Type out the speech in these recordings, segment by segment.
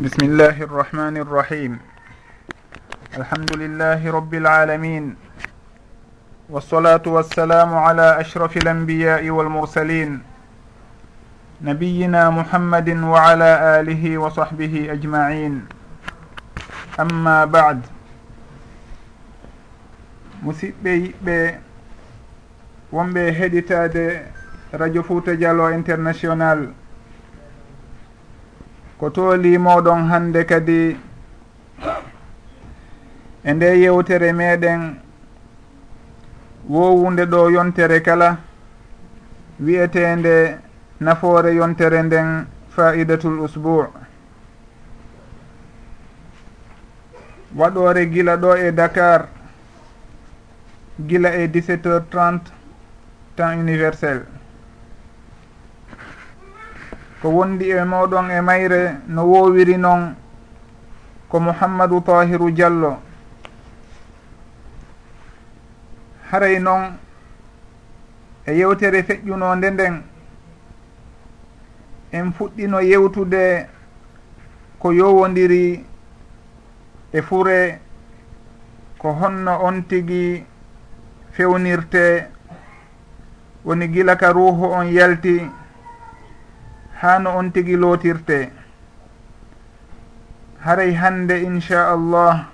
بسم الله الرحمن الرحيم الحمد لله رب العالمين والصلاة والسلام على أشرف الأنبياء والمرسلين نبينا محمد وعلى آله وصحبه أجمعين أما بعد musidɓe yiɓɓe wonɓe heɗitade radio fouta dialo international. ko to limoɗon hande kadi e nde yewtere meɗen wowunde ɗo yontere kala wiyetende nafoore yontere nden faidatul usbou waɗore gila ɗo e dakar gila e 17 heures 30 temps universel. ko wondi e moɗon e mayre no wowiri noon ko mouhammadou tahiru diallo. Haray noon e yewtere feƴƴunode nden en fuɗɗino yewtude ko yowodiri e fure ko honno on tigi fewnirte woni gila ka ruuhu on yalti. ha no on tigi lootirte. Haray hande inchallah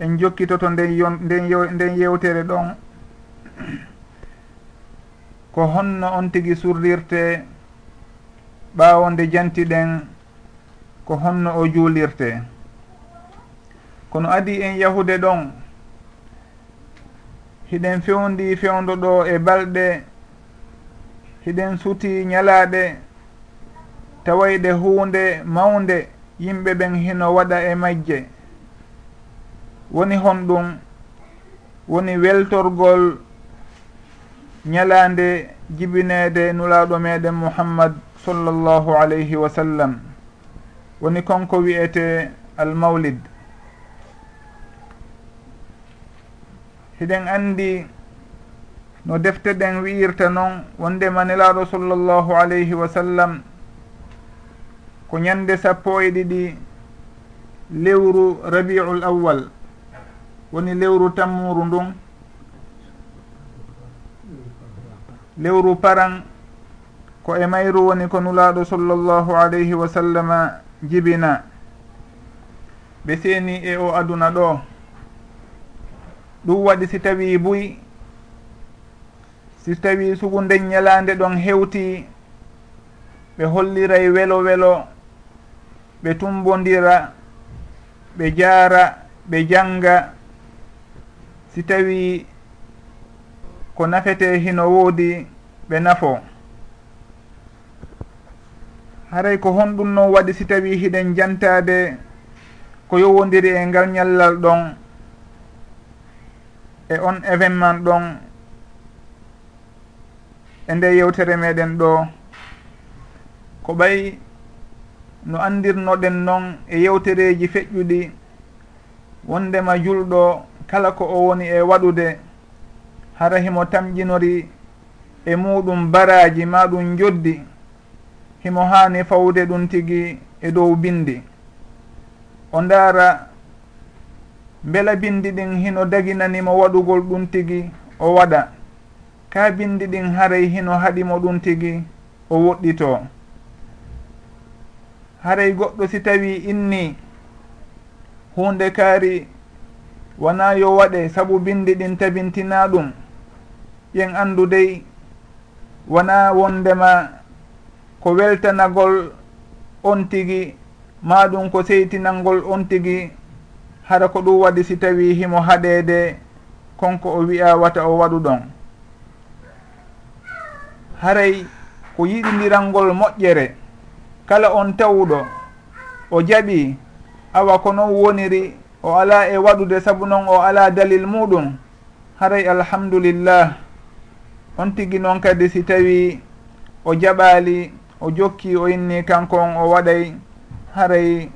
en jokkitoto nden yon nden yew nden yewtere ɗon. Ko honno on tigi surrirte ɓaawo nde jantiɗen ko honno o juulirte. Kono adi en yahude ɗon hiɗen fewndi fewndo ɗo e balɗe hiɗen suti ñalaaɗe tawayde hunde mawde yimɓe ɓen hino waɗa e majje. Woni hon ɗum woni weltorgol ñalande jibinede nulaɗo meɗen mouhammad sallllahu alayhi wa sallam. Woni konko wiyete almawlid. Hiɗen andi no defte ɗen wiirta noon wondema nelaɗo sallllahu alayhi wa sallam ko ñande sappo e ɗiɗi lewru rabiul awwal. Woni lewru tammuru ndun lewru paran ko e mayru woni ko nulaɗo sallllahu alayhi wa sallama jibina. Ɓe seeni e o aduna ɗo. Ɗum waɗi si tawi buy si tawi sugu nden ñalande ɗon hewti ɓe holliray welo welo ɓe tumbodira ɓe jaara ɓe janga si tawi ko nafete hino woodi ɓe nafo. Haray ko honɗum noon waɗi si tawi hiɗen jantade ko yowodiri e ngal ñallal ɗon e on événement ɗon e nde yewtere meɗen ɗo. Ko ɓay no andirnoɗen noon e yewtereji feƴƴuɗi wondema julɗo kala ko o woni e waɗude hara himo tamƴinori e muɗum baraji ma ɗum joddi himo hani fawde ɗum tigui e dow bindi. O ndaara beela bindi ɗin hino daginanimo waɗugol ɗum tigi o waɗa. Ka bindi ɗin haray hino haɗimo ɗum tigi o woɗɗito haray goɗɗo si tawi inni hunde kaari wona yo waɗe sabu bindi ɗin tabintina ɗum. Ƴen andu dey wona wondema ko weltanagol on tigi maɗum ko seytinalngol on tigi hara ko ɗum waɗi si tawi himo haɗede konko o wiya wata o waɗu ɗon. Haray ko yiɗidiralngol moƴƴere. kala on tawuɗo o jaɓi awa ko noon woniri o ala e waɗude saabu noon o ala dalil muɗum. Haray alhamdulillah. On tigui noon kadi si tawi o jaɓali o jokki o inni kanko on o waɗay. Haray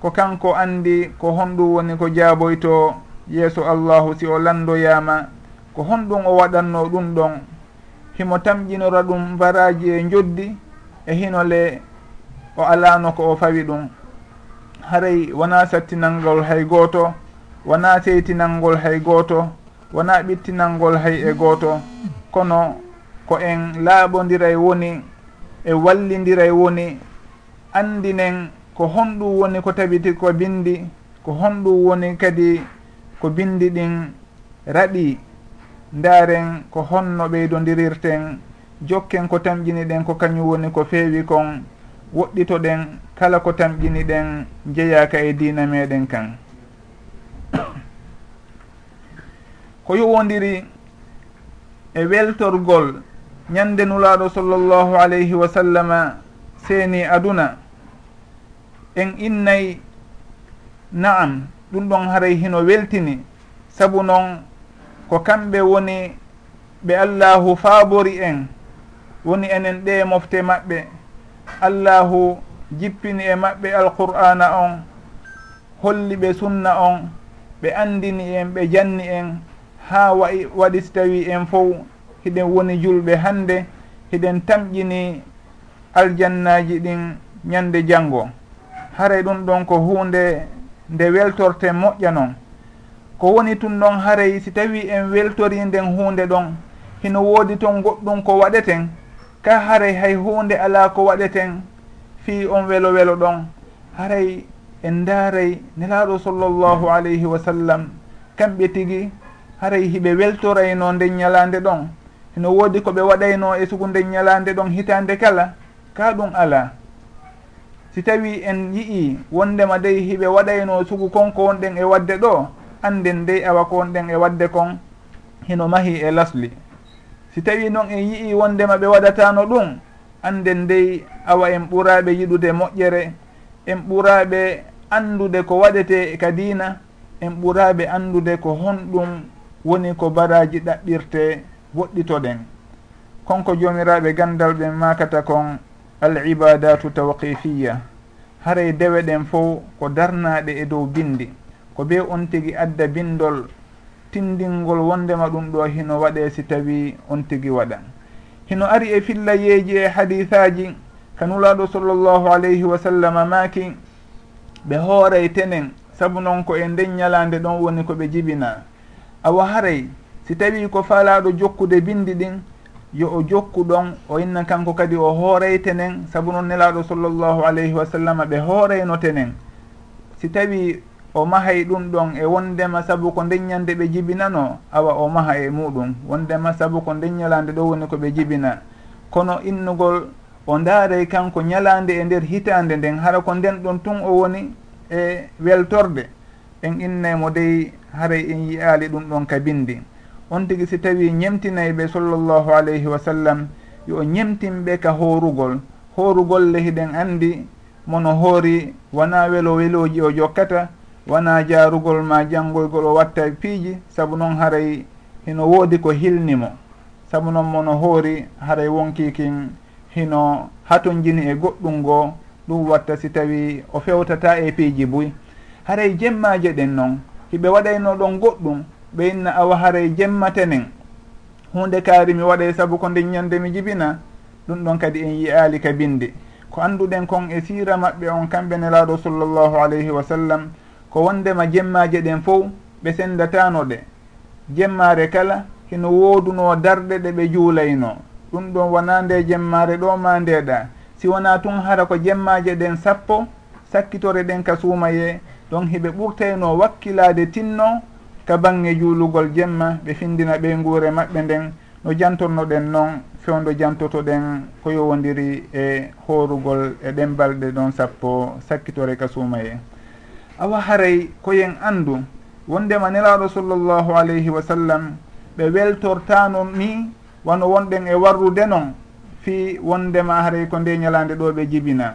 ko kanko andi ko honɗum woni ko jaaboyto yeeso allahu si o landoyama. Ko honɗum o waɗanno ɗum ɗon. Himo tamƴinora ɗum baraji e joddi. e hinole o alano ko o fawi ɗum. Haray wona sattinalngol hay gooto wona seytinalngol hay gooto wona ɓittinalngol hay e gooto kono ko en laaɓodiray woni e wallidiray woni andinen ko honɗum woni ko tabiti ko bindi ko honɗum woni kadi ko bindi ɗin raɗi. Ndaren ko honno ɓeydodirirten jokken ko tamƴini ɗen ko kañum woni ko feewi kon woɗɗito ɗen kala ko tamƴini ɗen jeyaka e dina meɗen kan. Ko yowodiri e weltorgol ñande nulaɗo sallllahu alayhi wa sallama seeni aduna en innay na'am ɗum ɗon haray hino weltini sabu noon ko kamɓe woni ɓe allahu faabori en woni enen ɗe mofte maɓɓe. Allahu jippini e maɓɓe alqur'ana on holli ɓe sunna on ɓe andini en ɓe janni en ha wayi waɗi so tawi en fof hiɗen woni julɓe hande hiɗen tamƴini aljannaji ɗin ñande janngo haray ɗum ɗon ko hunde nde weltorte moƴƴa noon ko woni tun ɗon haray si tawi en weltori nden hunde ɗon hino woodi toon goɗɗum ko waɗeten ka haray hay hunde ala ko waɗeten fi on welo welo ɗon. Haray en daaray nelaaɗo sallllahu alayhi wa sallam. Kamɓe tigi haray hiɓe weltorayno nden ñalande ɗon. Eno woodi ko ɓe waɗayno e sugu nden ñalande ɗon hitande kala ka ɗum ala. Si tawi en yii wondema dey hiɓe waɗayno sugu konko wonɗen e wadde ɗo anden dey awa ko wonɗen e wadde kon. Hino mahi e lasli. si tawi noon en yii wondema ɓe waɗatano ɗum anden ndey awa en ɓuraɓe yiɗude moƴƴere en ɓuraɓe andude ko waɗete ka dina en ɓuraɓe andude ko honɗum woni ko baraji ɗaɓɓirte woɗɗitoɗen. Konko jomiraɓe gandal ɓen makata kon al ibadatu tawqifiya haray dewe ɗen fof ko darnaɗe e dow bindi ko be on tigui adda bindol tindingol wondema ɗum ɗo hino waɗe si tawi on tigi waɗan. Hino ari e fillayeji e hadisaji kanulaɗo sallllahu alayhi wa sallam maaki ɓe hooray tenen sabu noon ko e nden ñalande ɗon woni koɓe jibina. Awa haray si tawi ko faalaɗo jokkude bindi ɗin yo o jokku ɗon o inna kanko kadi o hooray tenen sabu noon nelaɗo sallllahu alayhi wa sallam ɓe hoorayno tenen. Si tawi o mahay ɗum ɗon e wondema saabu ko ndeññande ɓe jibinano awa o maha e muɗum. Wondema saabu ko ndeññalande ɗo woni ko ɓe jibina. Kono innugol o ndaaray kanko ñalande e nder hitande nden hara ko nden ɗon tun o woni e weltorde. En innaymo dey haray en yiyaali ɗum ɗon ka bindi on tigi si tawi ñemtinayɓe sallllahu alayhi wa sallam yo ñemtinɓe ka hoorugol. Hoorugol lehiɗen anndi mono hoori wona welo weloji o jokkata wona jaarugol ma janngoygol o watta e piiji sabu noon haray hino woodi ko hilnimo. Sabu noon mono hoori haray wonki kin hino hatonjini e goɗɗum ngoo ɗum watta si tawi o fewtata e piiji buy. Haray jemmaje ɗen noon hiɓe waɗayno ɗon goɗɗum ɓe inna awa haray jemmatenen hunde kaari mi waɗay saabu ko nden ñande mi jibina ɗum ɗon kadi en yiyaali ka binde. Ko annduɗen kon e siira maɓɓe on kamɓe nelaaɗo sallllahu alayhi wa sallam ko wondema jemmaje ɗen fof ɓe sendatano ɗe jemmare kala hino wooduno darɗe ɗe ɓe juulayno ɗum ɗon wona nde jemmare ɗo ma ndeɗa. Si wona tun hara ko jemmaje ɗen sappo sakkitore ɗen ka suumaye ɗon hiɓe ɓurtayno wakkilade tinno ka bange juulugol jemma ɓe findina ɓe nguure maɓɓe nden. No jantornoɗen noon fewdo jantoto ɗen ko yowodiri e horugol e ɗen balɗe ɗon sappo sakkitore ka suumaye. awa haray koyen andu? Wondema nelaɗo sallllahu alayhi wa sallam ɓe weltortano ni wano wonɗen e warrude non? Fi wondema haray ko nde ñalande ɗo ɓe jibina.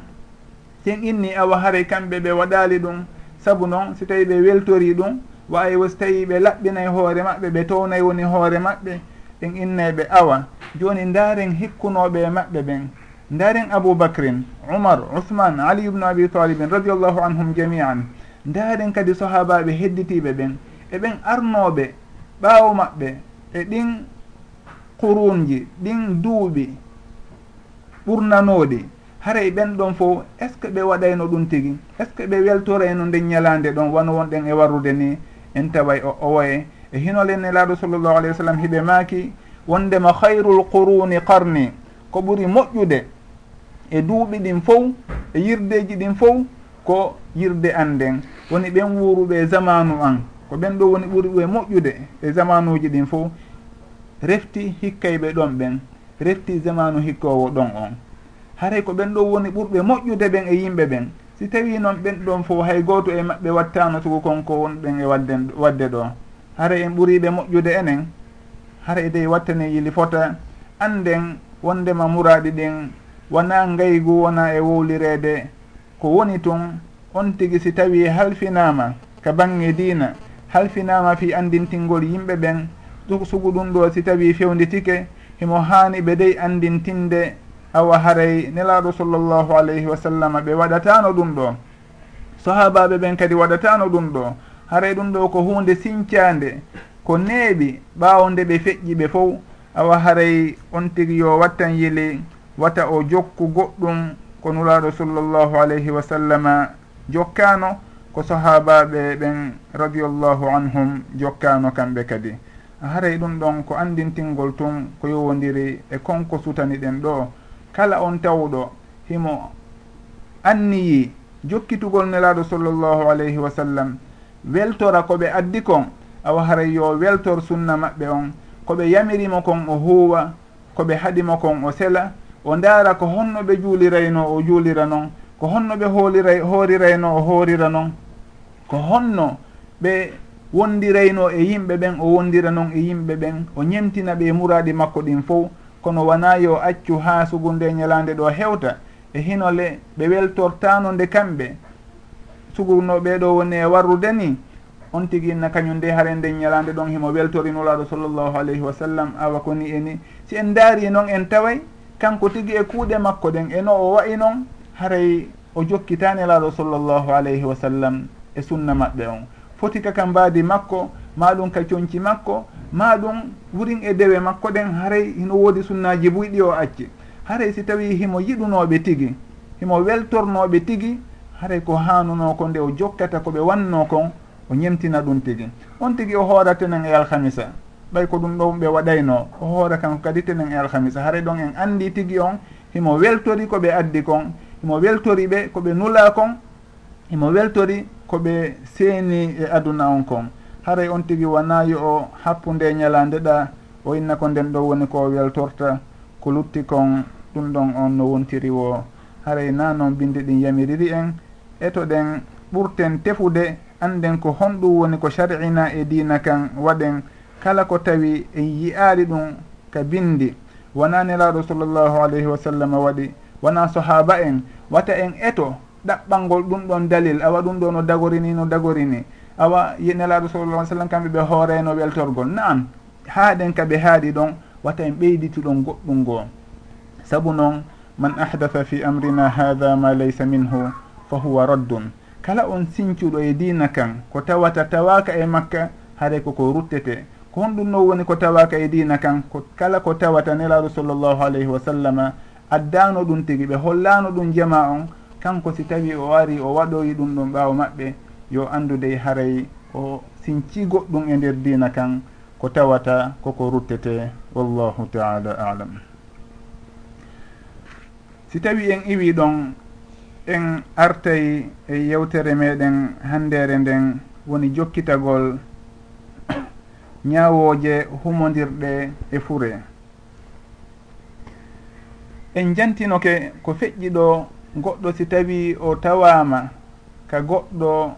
Sen inni awa haray kamɓe ɓe waɗali ɗum saabu noon si tawi ɓe weltori ɗum wawi wosi tawi ɓe laɓɓinay e hoore maɓɓe ɓe townay woni hoore maɓɓe ɗen innay ɓe awa. Joni ndaren hikkunoɓe e maɓɓe ɓen ndaren aboubacrin oumar ousmane ali ibnu abi talibin radiallahu anhum jamian ndaaren kadi sahabaɓe hedditiɓe ɓen eɓen arnoɓe ɓaawo maɓɓe e ɗin qurunji ɗin duuɓi ɓurnanoɗi haray e ɓen ɗon fof est ce que ɓe waɗayno ɗum tigi? Est ce que ɓe weltorayno nden ñalande ɗon wano wonɗen e warrude ni? En taway o owoye e hinolen nelaaɗo sallllahu alayhi wa sallam hiɓe maaki wondema hayrul quruni qarni ko ɓuri moƴƴude e duuɓi ɗin fof e yirdeji ɗin fof ko yirde anden woni ɓen wuuruɓe zamanu an. Ko ɓen ɗo woni ɓuri ɓe moƴƴude e zamanuji ɗin fof refti hikkayɓe ɗon ɓen. Refti zamanu hikkowo ɗon on. Haray ko ɓen ɗo woni ɓurɓe moƴƴude ɓen e yimɓe ɓen. Si tawi noon ɓen ɗon fof hay goto e maɓɓe wattano tugu konko wonɓen e wadde wadde ɗo. Haray en ɓuriɓe moƴƴude enen. Haray dey wattane yili fota. Anden wondema muraɗi ɗin. Wona ngaygu wona e wowlirede ko woni tun on tigi si tawi halfinama ka bange diina halfinama fi andintingol yimɓe ɓen. Sugu ɗum ɗo si tawi fewnditike himo hani ɓe dey andintinde awa haray nelaɗo sallllahu alayhi wa sallam ɓe waɗatano ɗum ɗo. Sahabaɓe ɓen kadi waɗatano ɗum ɗo. Haray ɗum ɗo ko hunde sincande ko neeɓi ɓaawo nde ɓe feƴƴi ɓe fof awa haray on tigi yo wattan yili wata o jokku goɗɗum ko nuraɗo sallllahu alayhi wa sallama jokkano ko sahabaɓe ɓen radiallahu anhum jokkano kamɓe kadi. Haray ɗum ɗon ko andintingol tun ko yowodiri e konko sutani ɗen ɗo. Kala on tawɗo himo anniyi jokkitugol nelaɗo sallllahu alayhi wa sallam weltora koɓe addi kon awa haray yo weltor sunna maɓɓe on koɓe yamirimo kon o huwa koɓe haɗimo kon o sela o ndaara ko honno ɓe juulirayno o juulira noon ko honno ɓe hoolira hoorirayno o hoorira noon ko honno ɓe wondirayno e yimɓe ɓen o wondira noon e yimɓe ɓen? O ñemtina ɓe muraɗi makko ɗin fof kono wona yo accu ha sugu nde ñalande ɗo hewta e hinole ɓe weltortano nde kamɓe? Suguno ɓeɗo woni e warrude ni on tigi inna kañum nde haren nden ñalande ɗon himo weltorinolaɗo sallllahu alayhi wa sallam awa koni eni si en daari e noon en taway kanko tigui e kuuɗe makko ɗen eno o wayi noon haray o jokkitani laaɗo sallllahu alayhi wa sallam e sunna maɓɓe on. Foti kaka mbaadi makko maɗum ka coñci makko maɗum wurin e dewe makko ɗen haray hino woodi sunnaji buyɗi o acci. Haray si tawi himo yiɗunoɓe tigi himo weltornoɓe tigi haray ko hanuno ko nde o jokkata koɓe wanno kon o ñemtina ɗum tigi. On tigi o hoorate nen e alhamisa ɓay ko ɗum ɗo ɓe waɗayno o hoora kanko kadi tenen e alhamisa. Haray ɗon en andi tigi on himo weltori koɓe addi kon imo weltori ɓe koɓe nula kon imo weltori koɓe seeni e aduna on kon. Haray on tigi wanayo o happude ñalande ɗa o inna ko nden ɗo woni ko weltorta ko lutti kon ɗum ɗon on no wontiri wo. Haray na noon binde ɗin yamiriri en eto ɗen ɓurten tefude anden ko honɗum woni ko shar'ina e dina kan waɗen kala ko tawi en yi'aali ɗum ka bindi wona nelaɗo sallllahu alayhi wa sallam waɗi wona sahaba en wata en eto ɗaɓɓalngol ɗum ɗon dalil awa ɗum ɗo no dagorini no dagorini awa nelaɗo sallallah sallam kamɓe ɓe hooreno weltorgol naam haaɗen ka ɓe haaɗi ɗon wata en ɓeydituɗon goɗɗum ngoo. Saabu noon man ahdatha fi amrina hada ma laysa minhu fa huwa raddun. Kala on sincuɗo e dina kan ko tawata tawaka e makka haɗay koko ruttete. Ko honɗum noon woni ko tawaka e dina kan ko kala ko tawata nelaɗo sallllahu alayhi wa sallama addano ɗum tigi ɓe hollano ɗum jama on kanko si tawi o ari o waɗoyi ɗum ɗon ɓaawo maɓɓe yo andude haray o sinci goɗɗum e nder dina kan ko tawata koko ruttete wallahu taala alam. Si tawi en iwi ɗon en artay e yewtere meɗen handere nden woni jokkitagol ñawoje humodirɗe e fure. en jantinoke ko feƴƴi ɗo goɗɗo si tawi o tawama ka goɗɗo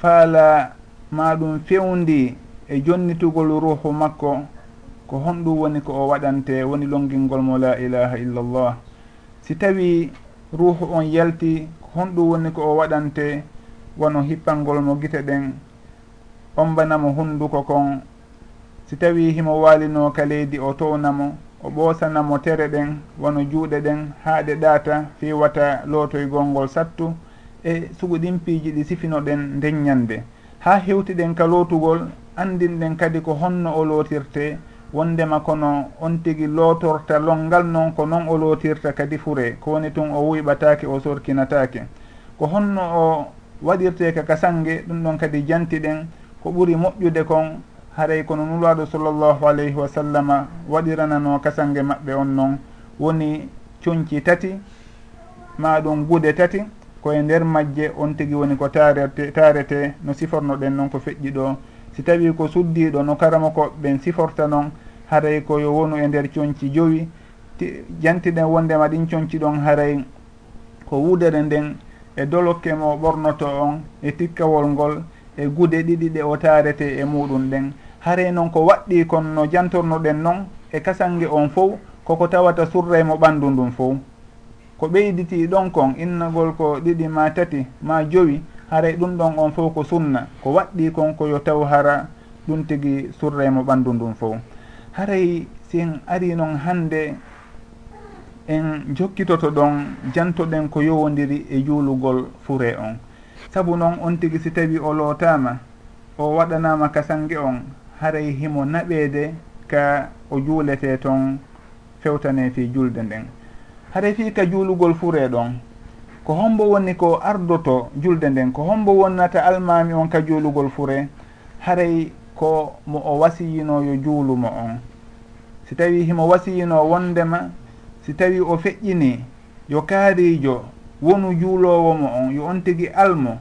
faala maɗum fewndi e jonnitugol ruhu makko ko honɗum woni ko o waɗante woni longingol mo la ilaha illallah. Si tawi ruhu on yalti ko honɗum woni ko o waɗante wono hippangol mo gite ɗen ombanamo hunduko kon. Si tawi himo walino ka leydi o townamo o ɓoosanamo tere ɗen wono juuɗe ɗen haa ɗe ɗaata fewata lootoygol ngol sattu e sugu suguɗimpiiji ɗi sifinoɗen nden ñande haa hewtiɗen ka lootugol andinɗen kadi ko honno o lootirte wondema kono on tigi lootorta longal noon ko noon o lootirta kadi fure ko woni tun o wuyɓatake o sorkinatake ko honno o waɗirte ka sange ɗum ɗon kadi jantiɗen ko ɓuri moƴƴude kon haray kono nulaaɗo sallllahu alayhi wa sallama waɗiranano kasange maɓɓe on noon. Woni coñci tati ma ɗum gude tati koye nder majje on tigi woni ko tarete tarete no siforno ɗen noon ko feƴƴi ɗo. Si tawi ko suddiɗo no karama ko ɓen siforta noon haray koyo wonu e nder coñci jowi. Jantiɗen wondema ɗin coñci ɗon haray ko wudere nden e dolokke mo ɓornoto on e tikkawol ngol e guuɗe ɗiɗi ɗe o tarete e muɗum ɗen. Haare noon ko waɗɗi kon no jantornoɗen noon e kasange on fof koko tawata surraymo ɓandu ndun fof ko ɓeyditi ɗon kon innagol ko ɗiɗi ma tati ma jowi haray ɗum ɗon on fof ko sunna. Ko waɗɗi kon koyo taw hara ɗum tigi surraymo ɓandu ndun fof haray sin ari noon hande en jokkitoto ɗon jantoɗen ko yowodiri e juulugol fure on. saabu noon on tigui si tawi o lootama o waɗanama kasangue on haray himo naɓede ka o juulete toon fewtane fi julde nden. Haray fi ka juulugol fuure ɗon ko hombo woni ko ardoto julde nden ko hombo wonnata almami on ka juulugol fure haray ko mo o wasiyinoyo juulumo on. Si tawi himo wasiyino wondema si tawi o feƴƴini yo kaarijo wonu juulowo mo on yo on tigui almo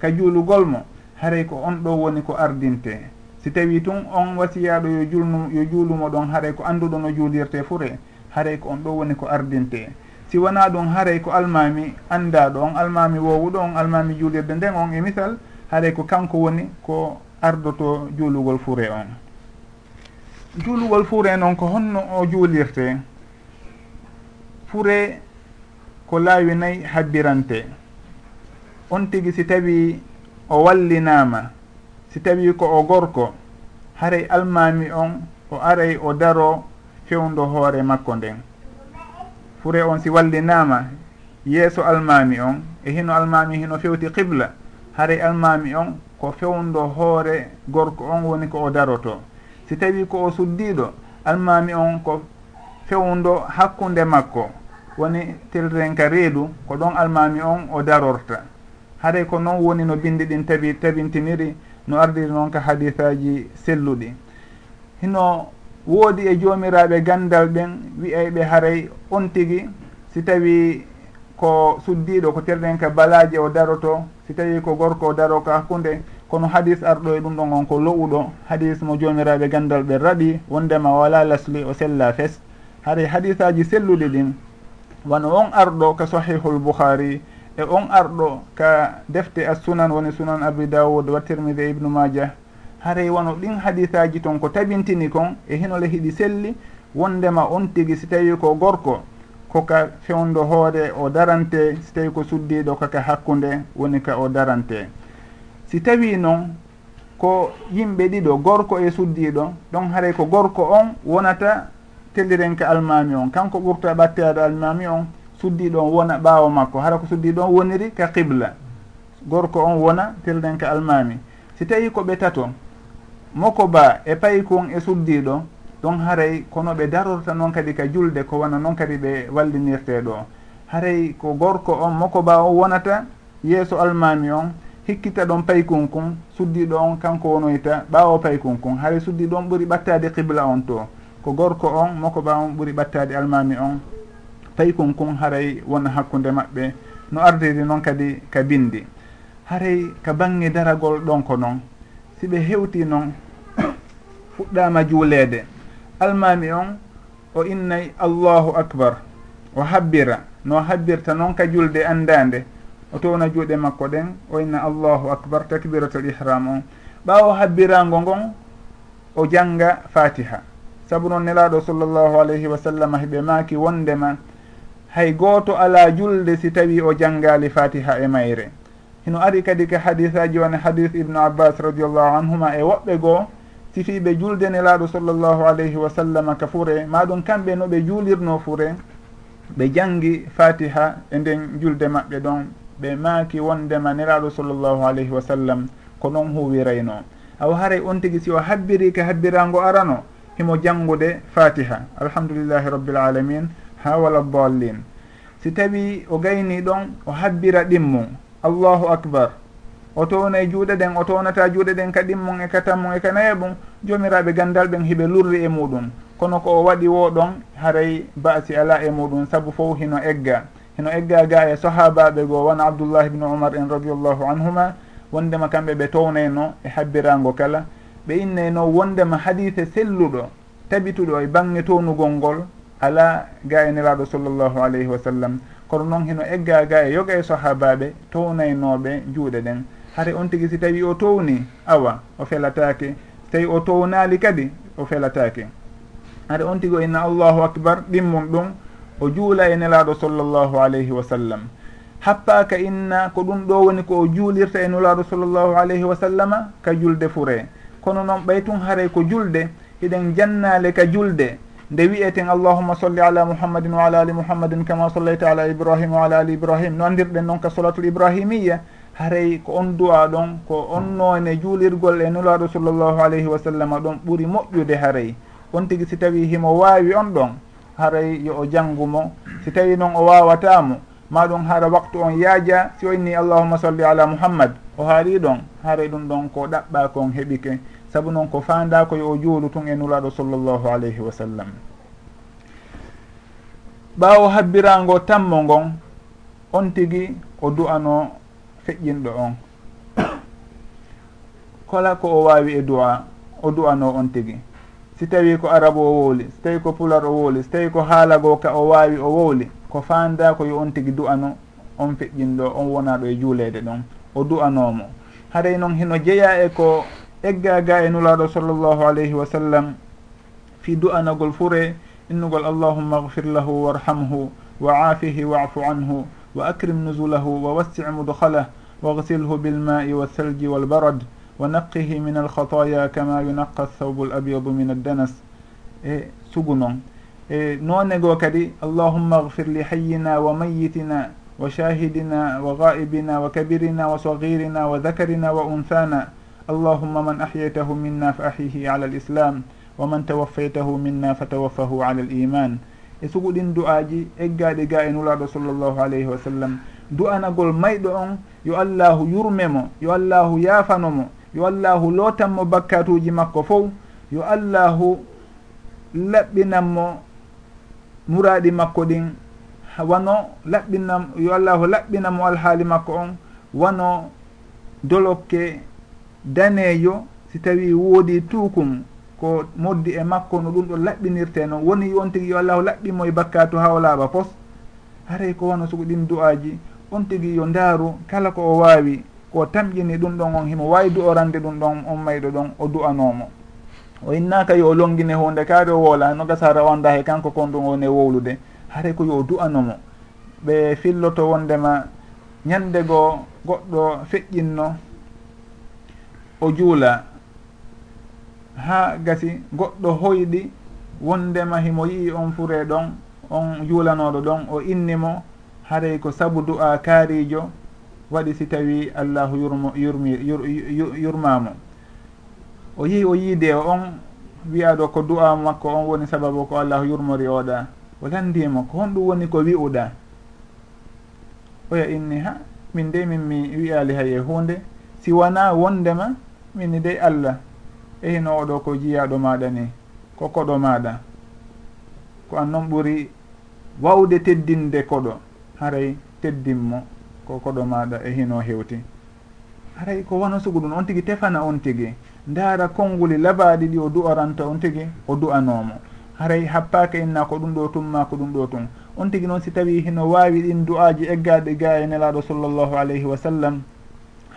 ka juulugol mo haray ko on ɗo woni ko ardinte. Si tawi tun on wasiyaɗo yo julnu yo juulumo ɗon haray ko anduɗo no juulirte fure haray ko on ɗo woni ko ardinte. Si wona ɗum haray ko almami andaɗo on almami wowuɗo on almami juulirde nden on e misal haray ko kanko woni ko ardoto juulugol fure on. Juulugol fure noon ko honno o juulirte. Fure ko laawi nayi habbirante. On tigi si tawi o wallinama si tawi ko o gorko haray almami on o aray o daro fewndo hoore makko nden. Fure on si wallinama yeeso almami on e hino almami hino fewti qibla haray almami on ko fewndo hoore gorko on woni ko o daroto. Si tawi ko o suddiɗo almami on ko fewndo hakkunde makko. woni tirden ka reedu ko ɗon almami on o darorta. Haray ko noon woni no bindi ɗin tabi tabintiniri no ardiri noon ka hadisaji selluɗi. Hino woodi e joomiraɓe gandal ɓen wiyayɓe haray on tigi si tawi ko suddiɗo ko terɗen ka balaji o daroto si tawi ko gorko o daro ko hakkude kono hadis arɗo e ɗum ɗon on ko lowuɗo hadis mo joomiraɓe gandal ɓe raɓi wondema wala lasli o sella fes. Haray hadisaji selluɗi ɗin wano on arɗo ka sahihul bouhari e on arɗo ka defte a sunan woni sunan abi daoud wa tirmidi ibnu majah. Haray wono ɗin hadisaji toon ko tabintini kon e hinole hiɗi selli wondema on tigi si tawi ko gorko koka fewndo hoore o darante si tawi ko suddiɗo kaka hakkunde woni ka o darante. Si tawi noon ko yimɓe ɗiɗo gorko e suddiɗo ɗon haray ko gorko on wonata telliren ka almami on. Kanko ɓurta e ɓattade almami on suddiɗo on wona ɓaawo makko. Hara ko suddiɗo on woniri ka qibla. Gorko on wona telliren ka almami. Si tawi koɓe tato moko ba e paykon e suddiɗo ɗon haray kono ɓe darorta noon kadi ka julde ko wona noon kadi ɓe wallinirte ɗo. Haray ko gorko on moko ba on wonata yeeso almami on hikkita ɗon paykun kun suddiɗo on kanko wonoyta ɓaawo paykun kun. Haray suddiɗo on ɓuri ɓattade qibla on to. ko gorko on moko ba on ɓuuri ɓattade almami on paykun kun haray wona hakkude maɓɓe. No ardiri noon kadi ka bindi. Haray ka bange daragol ɗon ko noon si ɓe hewti noon fuɗɗama juulede almami on o innay allahu akbar o habbira. No habbirta noon ka julde andade o towna juuɗe makko ɗen o inna allahu akbar takbiratul ihram on. Ɓaawo habbirago ngon o janga fatiha saabu noon nelaɗo sallllahu alayhi wa sallam hiɓe maaki wondema hay gooto ala julde si tawi o janngali fatiha e mayre. Hino ari kadi ko hadisaji woni hadis ibnu abbas radiallahu anhuma e woɓɓe goo sifiɓe julde nelaɗo sallllahu alayhi wa sallam ka fure maɗum kamɓe no ɓe juulirno fure ɓe janngi fatiha e nden julde maɓɓe ɗon ɓe maaki wondema nelaɗo sallllahu alayhi wa sallam ko noon huwirayno awa haray on tigi si o habbiri ka habbirago arano himo janngude fatiha. Alhamdulillahi rabbil alamin. Ha wala dallin. Si tawi o gayni ɗon o habbira ɗimmum allahu akbar. O towna e juuɗe ɗen o townata juuɗe ɗen ka ɗimmum e ka tammum e ka naye ɓum jomiraɓe gandal ɓen hiɓe lurri e muɗum. Kono ko o waɗi wo ɗon haray baasi ala e muɗum saabu fof hino egga. Hino egga ga e sahabaɓe goo wona abdoullahi bnu umar en radiallahu anhuma. Wondema kamɓe ɓe townayno e habbirago kala. ɓe innayno wondema hadise selluɗo tabituɗo e bange townugol ngol ala ga e neraɗo sallllahu alayhi wa sallam. Kono noon heno egga ga e yoga e sahabaɓe townaynoɓe juuɗe ɗen. Hare on tigui si tawi o towni awa o felatake so tawi o townali kadi o felatake hare on tigui o inna allahu acbar ɗimmum ɗum o juula e nelaɗo sallllahu alayhi wa sallam. Happaka inna ko ɗum ɗo woni ko o juulirta e nelaɗo sallllahu alayhi wa sallama ka julde fure. kono noon ɓay tun haray ko julde hiɗen jannale ka julde nde wiyeten allahuma solli ala muhammadin wa ala ali muhammadin kama sollayta ala ibrahima wa ala ali ibrahim. No andirɗen noon ka solatul ibrahimiya haray ko on du'a ɗon ko on noone juulirgol e nulaaɗo sallllahu alayhi wa sallam ɗon ɓuri moƴƴude haray. On tigi si tawi himo waawi on ɗon haray yo o janngumo si tawi noon o waawatamo ma ɗum hara waktu on yaaja si wayni allahuma salli ala muhammad. O haari ɗon haray ɗum ɗon ko ɗaɓɓa kon heɓike saabu noon ko fanda koye o juulu tun e nulaɗo sallllahu alayhi wa sallam. Ɓawo habbirango tammo ngon on tigui o du'ano feƴƴinɗo on. Kala ko o wawi e du'a o du'ano on tigui si tawi ko arabu o wowli si tawi ko pular o wowli si tawi ko haalago ka o wawi o wowli ko fanda ko yo on tigui du'ano on feƴƴinɗo on wonaɗo e juulede ɗon o du'anomo haray noon hino jeeya e ko eggaga e nulaɗo sallllahu alayhi wa sallam fi du'anagol fure innugol allahumma gfir lahu warhamhu wa aafihi waafu anhu wa acrim nuzulahu wa wassi mudhalah wagsilhu bilma'i walthalji walbarad wa naqqihi min alkhataya kama yunaqa althawbu alabyadu min addanas. E sugu noon. e noonne goo kadi allahumma gfir li hayyina wa mayitina wa shahidina wa gaibina wa kabirina wa sagirina wa dhakarina wa unthana. Allahumma man ahyaytahu minna fa ahyihi ala l islam wa man tawaffaytahu minna fa tawaffahu ala l iman e suguɗin du'aji eggaɗi ga e nulaɗo sallllahu alayhi wa sallam. Du'anagol mayɗo on yo allahu yurmemo yo allahu yaafanomo yo allahu lootanmo bakkatuji makko fof yo allahu laɓɓinanmo nuraɗi makko ɗin. Wano laɓɓina yo allahu laɓɓinamo alhaali makko on wano dolokke daneejo si tawi woodi tuukum ko moddi e makko no ɗum ɗon laɓɓinirte noon woni on tigi yo allahu laɓɓimo e bakkatu ha o pos haray ko wano sugo ɗin du'aji on tigi yo ndaaru kala ko o waawi ko tamƴini ɗum ɗon on himo waawi du'orande ɗum ɗon on mayɗo ɗon o du'anomo o innaka yo o longine hunde kaari o woola no gasa rawanda he kanko kon ɗum one wowlude. Haare ko yo o du'anomo ɓe filloto wondema ñande goo goɗɗo feƴƴinno o juula. Ha gasi goɗɗo hoyɗi wondema himo yii on fure ɗon on juulanoɗo ɗon o innimo haray ko sabu du'a kaarijo waɗi si tawi allahu yurmo yurmi yur, yur, yurmamo. o yehi o yiide on wiyaɗo ko du'a makko on woni sababu ko allahu yurmori oɗa o landimo ko honɗum woni ko wi'uɗa. Oya inni ha min de min mi wiyali haye hunde si wona wondema minni dey allah. Ehino oɗo ko jiyaɗo maɗa ni ko koɗo maɗa ko an noon ɓuuri wawde teddinde koɗo haray teddinmo ko koɗo maɗa ehino hewti. Haray ko wono sugu ɗum on tigui tefana on tigui ndaara konnguli labaaɗi ɗi o du'oranta on tigi o du'anomo haray happaka inna ko ɗum ɗo tumma ko ɗum ɗo tum. On tigi noon si tawi hino waawi ɗin du'aji eggaɗe ga e nelaɗo sallllahu alayhi wa sallam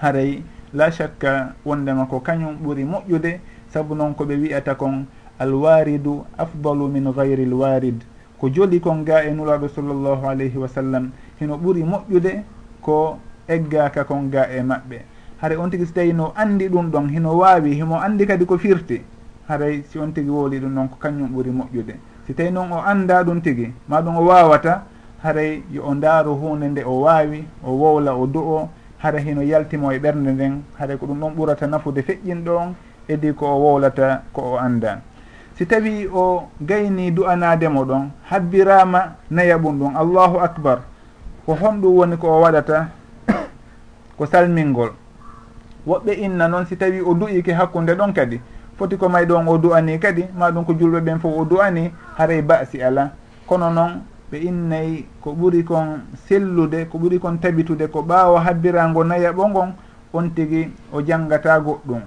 haray la chakka wondema ko kañum ɓuri moƴƴude saabu noon koɓe wiyata kon alwaridu afdalu min gayri lwarid ko joli kon ga e nulaɗo sallllahu alayhi wa sallam hino ɓuri moƴƴude ko eggaka kon ga e maɓɓe. haray on tigi so tawi no andi ɗum ɗon hino wawi himo andi kadi ko firti haray si on tigi wooli ɗum noon ko kañum ɓuuri moƴƴude. Si tawi noon o anda ɗum tigi ma ɗum o wawata haray yo o ndaaru hunde nde o wawi o wowla o du'o hara hino yaltimo e ɓernde nden haray ko ɗum ɗon ɓurata nafude feƴƴinɗo on edi ko o wowlata ko o anda. Si tawi o gayni du'anademo ɗon habbirama nayaɓum ɗum allahu acbar ko honɗum woni ko o waɗata ko salmingol. woɓɓe inna noon si tawi o du'ike hakkunde ɗon kadi foti ko may ɗon o du'ani kadi maɗum ko julɓe ɓen fof o du'ani haray basi ala. Kono noon ɓe innayi ko ɓuri kon sellude ko ɓuri kon tabitude ko ɓaawa habbirango nayaɓo ngon on tigi o janngata goɗɗum.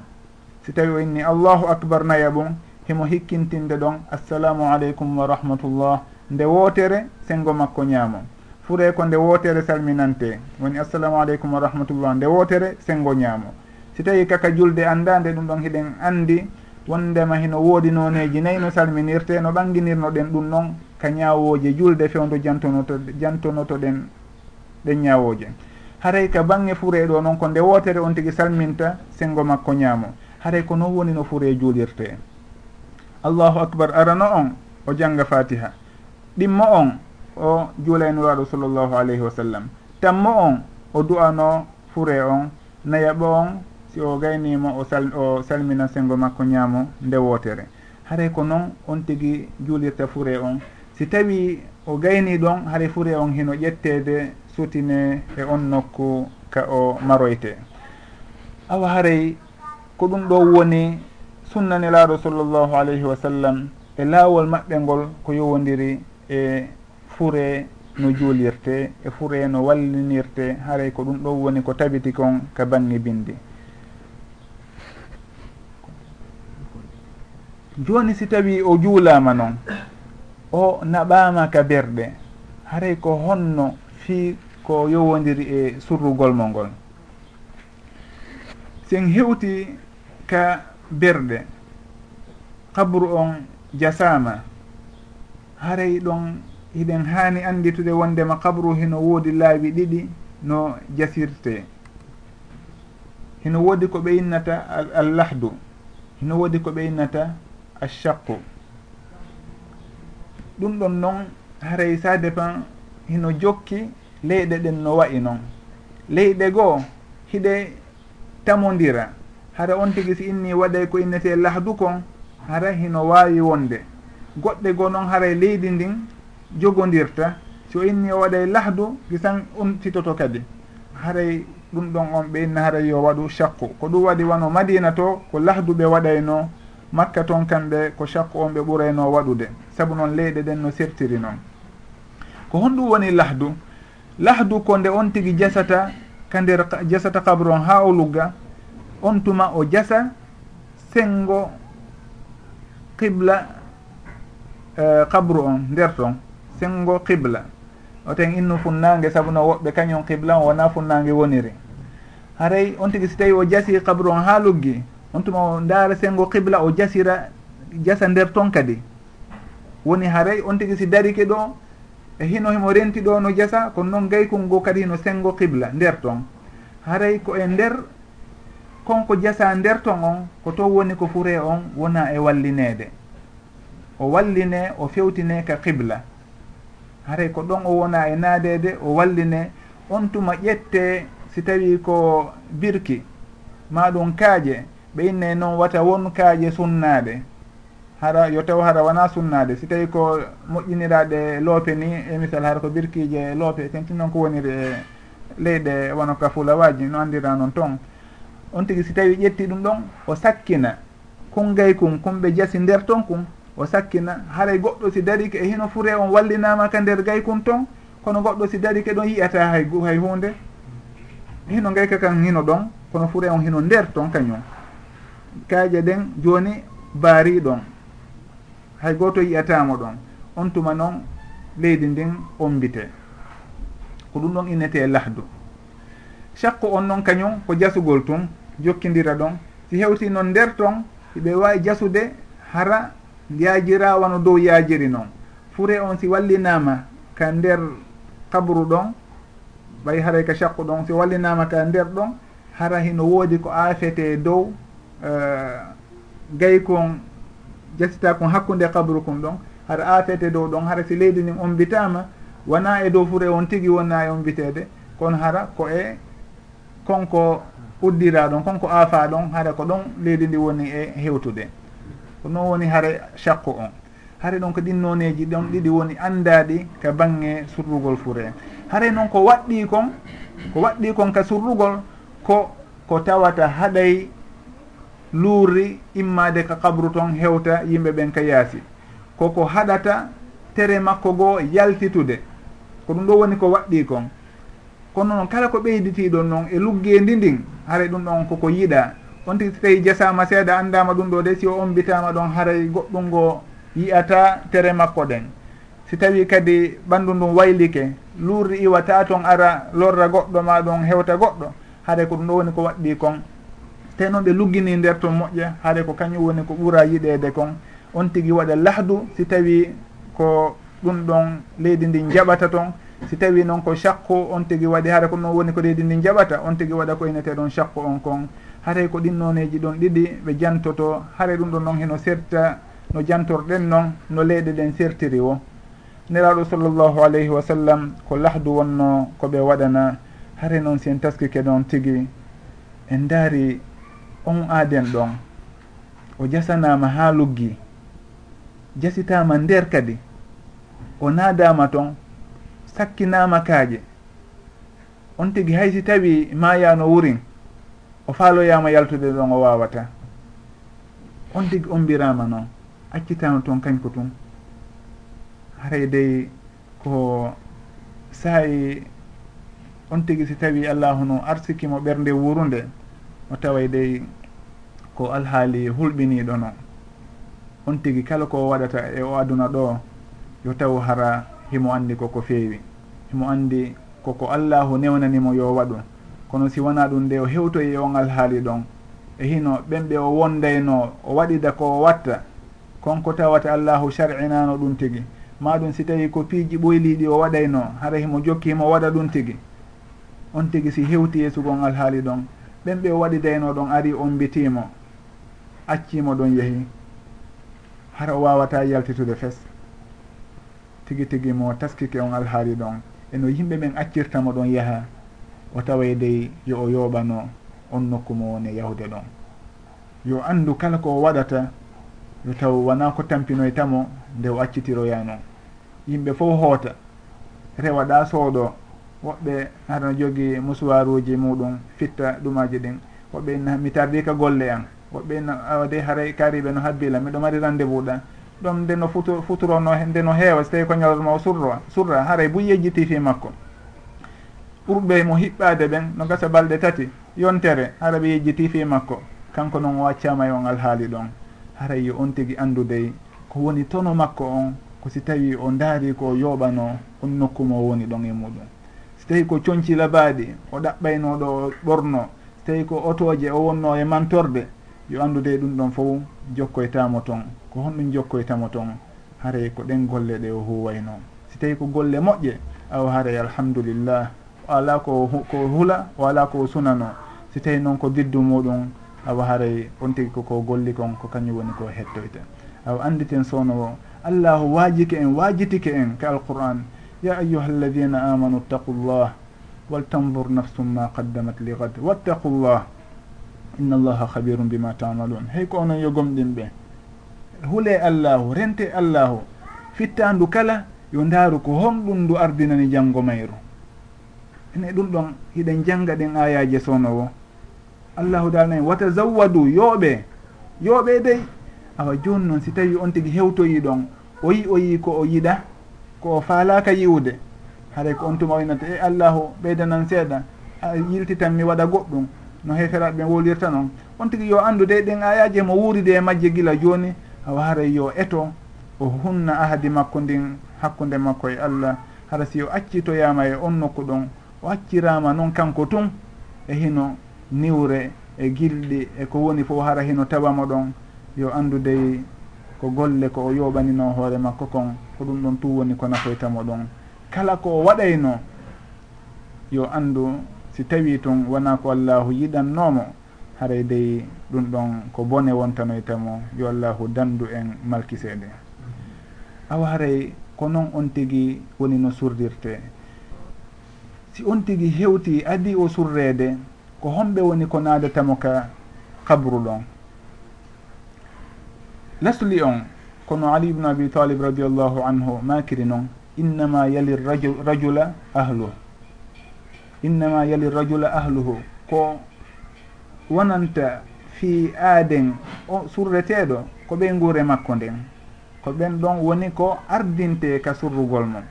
Si tawi o inni allahu acbar nayaɓum himo hikkintinde ɗon assalamu aleykum wa rahmatullah. Nde wootere sengo makko ñaamo. Fure ko nde wootere salminante woni assalamu aleykum wa rahmatullah. Nde wootere sengo ñaamo. si tawi kaka julde anndande ɗum ɗon hiɗen anndi wondema hino woodi noneji nayi no salminirte no ɓanginirno ɗen ɗum ɗon ka ñawoje julde fewdo jantonoto jantonoto ɗen ɗen ñawoje. Haray ka bange fure ɗo noon ko nde wotere on tigui salminta sengo makko ñaamo. Haray ko non woni no fure juulirte. Allahu acbar arano on o janga fatiha. Ɗimmo on o juulaynuraɗo sallllahu alayhi wa sallam. Tammo on o du'ano fure on nayaɓo on si o gaynima o sal o salmina sengo makko ñaamo nde wootere. Haray ko noon on tigui juulirta fure on. Si tawi o gayni ɗon haray fure on hino ƴettede sutine e on nokku ka o maroyte. Awa haray ko ɗum ɗo woni sunnane laaɗo sallllahu alayhi wa sallam e laawol maɓɓe ngol ko yowodiri e fure no juulirte e fure no wallinirte. Haray ko ɗum ɗo woni ko tabiti kon ka bangi bindi. joni si tawi o juulama noon o naɓama ka berɗe haray ko honno fi ko yowodiri e surrugol mo ngol. Sen hewti ka berɗe kabru on jasama haray ɗon hiɗen hani anditude wondema kabru hino woodi laawi ɗiɗi no jasirte. Hino woodi ko ɓe innata al lahdu hino woodi ko ɓe innata ashaqu ɗum ɗon noon haray ça dépend hino jokki leyɗe ɗen no wayi noon. Leyɗe goo hiɗe tamodira hara on tigui si inni waɗay ko innete lahdu kon hara hino wawi wonde. Goɗɗe goo noon haray leydi ndin jogodirta so inni o waɗay lahdu gisan on sitoto kadi. Haray ɗum ɗon on ɓe inna haray yo waɗu chakku ko ɗum waɗi wano madina to ko lahdu ɓe waɗayno makka toon kamɓe ko chaque on ɓe ɓurayno waɗude. Saabu noon leyɗe ɗen no sertiri noon. Ko honɗum woni lahdu. Lahdu ko nde on tigi jasata ka nder jasata kabre on ha o lugga on tuma o jasa sengo qibla e, kabru on nder toon sengo qibla. Oten innu funnangue saabu no woɓɓe kañum qibla on wona funnangue woniri. Haray on tigui so tawi o jasi kabru on ha luggi on tuma o ndaara sengo qibla o jasira jasa nder ton kadi. Woni haray on tigi si darike ɗo e hino himo renti ɗo no jasa kono noon gaykol ngo kadi hino sengo qibla nder ton. Haray ko e nder konko jasa nder ton on ko to woni ko fure on wona e wallinede o walline o fewtine ka qibla. Haray ko ɗon o wona e naadede o walline on tuma ƴette si tawi ko birki. Maɗum kaaje. ɓe inne noon wata won kaaje sunnaɗe hara yo taw hara wona sunnade si tawi ko moƴƴiniraɗe loope ni e misal hara ko birkiije loope kanti noon ko woniri e leyɗe wono ka fulawaji no andira noon toon on tigi si tawi ƴetti ɗum ɗon o sakkina kungay kum kumɓe jasi nder ton kum o sakkina. Haray goɗɗo si darike e hino fure on wallinama ka nder gay kum ton kono goɗɗo si darike ɗon yiyata hay hay hunde hino gayka kan hino ɗon kono fure on hino nder ton kañum. kaaje ɗen jooni baariɗon hay gooto yiyatamo ɗon on tuma noon leydi ndin ombite ko ɗum ɗon innete lahdu. Chaque on noon kañum ko jasugol tun jokkidira ɗon. Si hewti noon nder ton hiɓe wawi jasude hara yajirawano dow yajiri noon. Fure on si wallinama ka nder kabru ɗon ɓay haray ka chaqqu ɗon si wallinama ka nder ɗon hara hino woodi ko aafete dow Eh, gay kon ƴettita kon hakkude kabru kum ɗon hara aatete dow ɗon hara si leydi ndin onbitama wona e dow fure on tigui wonna e onbitede kono hara ko e konko uddira ɗon konko aafa ɗon hara ko ɗon leydi ndi woni e hewtude. Ko noon woni hara chakku on. Hare ɗon ko ɗin nooneji ɗon ɗiɗi woni andaɗi ka bange surrugol fure. Hare noon ko waɗɗi kon ko waɗɗi kon ka surrugol ko ko tawata haɗay luurri immade ka kabru toon hewta yimɓe ɓen ka yaasi. Koko haɗata tere makko goo yaltitude. Ko ɗum ɗo woni ko waɗɗi kon. Kono noon kala ko ɓeyditiɗon noon e luggendi ndin haara ɗum ɗon koko yiɗa. On tigi so tawi jasama seeɗa andama ɗum ɗo de si o ombitama ɗon haray goɗɗum ngo yiyata tere makko ɗen. Si tawi kadi ɓandu ndum waylike luurri iwata toon ara lorra goɗɗo ma ɗon hewta goɗɗo haɗa ko ɗum ɗo woni ko waɗɗi kon. te noon ɓe luggini nder to moƴƴe haade ko kañum woni ko ɓuura yiɗede kon. On tigui waɗa lahdu si tawi ko ɗum ɗon leydi ndi jaɓata toon si tawi noon ko chakku on tigui waɗi haade ko noon woni ko leydi ndi jaɓata on tigui waɗa ko inete ɗon chakku on kon. Haare ko ɗinnoneji ɗon ɗiɗi ɓe jantoto. Haare ɗum ɗon noon heno serta no jantorɗen noon no leyɗe ɗen sertiri o neraɗo sallllahu alayhi wa sallam ko lahdu wonno koɓe waɗana. Haare noon si taskike ɗon tigui en daari on aaden ɗon o jasanama ha luggi jasitama nder kadi o naadama toon sakkinama kaaje. On tigi haysi tawi mayano wurin o faaloyama yaltude ɗon o wawata on tigi on noon accitama toon kañko tun. Haray dey ko saayi on tigi si tawi allahu no arsikimo ɓernde wurunde o taway dey ko alhaali hulɓiniɗo noon on tigi kala ko waɗata e o aduna ɗo yo taw hara himo andi koko feewi. Himo andi koko allahu newnanimo yo waɗu. Kono si wona ɗum nde o hewtoyi on alhaali ɗon e hino ɓen ɓe o wondayno o waɗida ko o watta konko tawata allahu sar'inano ɗum tigi. Maɗum si tawi ko piiji ɓoyliɗi o waɗayno hara himo jokki himo waɗa ɗum tigi. On tigi si hewti yeesugon alhaali ɗon. Ɓen ɓe o waɗidayno ɗon ari on mbitimo accimo ɗon yeehi hara o wawata yaltitude fes. Tigi tigi mo taskike on alhaali ɗon. Eno yimɓe ɓen accirtamo ɗon yaaha o taway dey yo o yooɓano on nokku mo woni yahude ɗon. Yo andu kala ko o waɗata yo taw wona ko tampinoytamo nde o accitiroyano. Yimɓe fof hoota. Rewa ɗa sooɗo woɓɓe harano jogui musuwaruji muɗum fitta ɗumaji ɗin. Woɓɓe mi tardika golle an woɓɓe awa de haray kariɓe no habbila miɗo mari rendez-vous ɗa ɗum nde no futu futurono nde no heewa so tawi ko ñalawma o surra surra haray buy yejjiti fi makko. Ɓurɓe mo hiɓɓade ɓen no gasa balɗe tati yontere hara ɓe yejjiti fi makko. Kanko noon o waccama e on alhaali ɗon. Haray yo on tigui andudey ko woni tono makko on ko si tawi o daari ko yooɓano on nokku mo woni ɗon e muɗum. So tawi ko coñci labaaɗi o ɗaɓɓaynoɗo o ɓorno. So tawi ko otoje o wonno e mantorde yo anndude ɗum ɗon fof jokkoytamo ton. Ko honɗum jokkoytamo ton haray ko ɗen golle ɗe o huwayno. Si tawi ko golle moƴƴe aw haray alhamdulillah o ala ko ko hula o ala ko sunano. Si tawi noon ko diddu muɗum awa haray on tigi koko golli kon ko kañum woni ko hettoyta. Awa anditen sowno allahu waajike en waajitike en ka alquran. Ya ayuha alladina amanu ttaqu llah waltandur nafsum ma qaddamat li gad wattaqu llah inna allaha habirum bima tamalun. Hey ko onon yogomɗin ɓe? Huule allahu rente allahu. Fittandu kala yo ndaaru ko honɗum ndu ardinani janngo mayru. Ene ɗum ɗon hiɗen jannga ɗen ayaji e sownowo allahu taala nani watazawwadu yooɓe. Yooɓe dey awa joni noon si tawi on tigi hewtoyi ɗon o yi o yi ko o yiɗa ko o faalaka yiwde haɗay ko on tuma oynata e eh, allahu ɓeydanan seeɗa a yiltitan mi waɗa goɗɗum. no heferaɓe ɓe wolirta noon on tigui yo andude ɗen ayaji mo wuuride e majje gila joni hawa haray yo eto o hunna ahadi makko ndin hakkude makko e allah. Hara si o accitoyama e on nokku ɗon o accirama noon kanko tun e hino niwre e gilɗi e ko woni fof hara hino tawamo ɗon. Yo andudey ko golle ko o yoɓanino hoore makko kon ko ɗum ɗon tu woni ko nafoytamo ɗon. Kala ko o waɗayno yo andu si tawi tun wona ko allahu yiɗannomo haray dey ɗum ɗon ko bone wontanoytamo yo allahu dandu en malkiseede. Awa haray ko noon on tigi woni no surdirte? Si on tigi hewti adi o surrede ko homɓe woni ko naadatamo ka kabru ɗon. Lasli on kono ali ibnu abi talib radiallahu anhu makiri noon innama yali rajula ahluh innama yali rajula ahluhu. Ko wonanta fi aaden o surreteɗo ko ɓe nguure makko nden. Ko ɓen ɗon woni ko ardinte ka surrugol mum.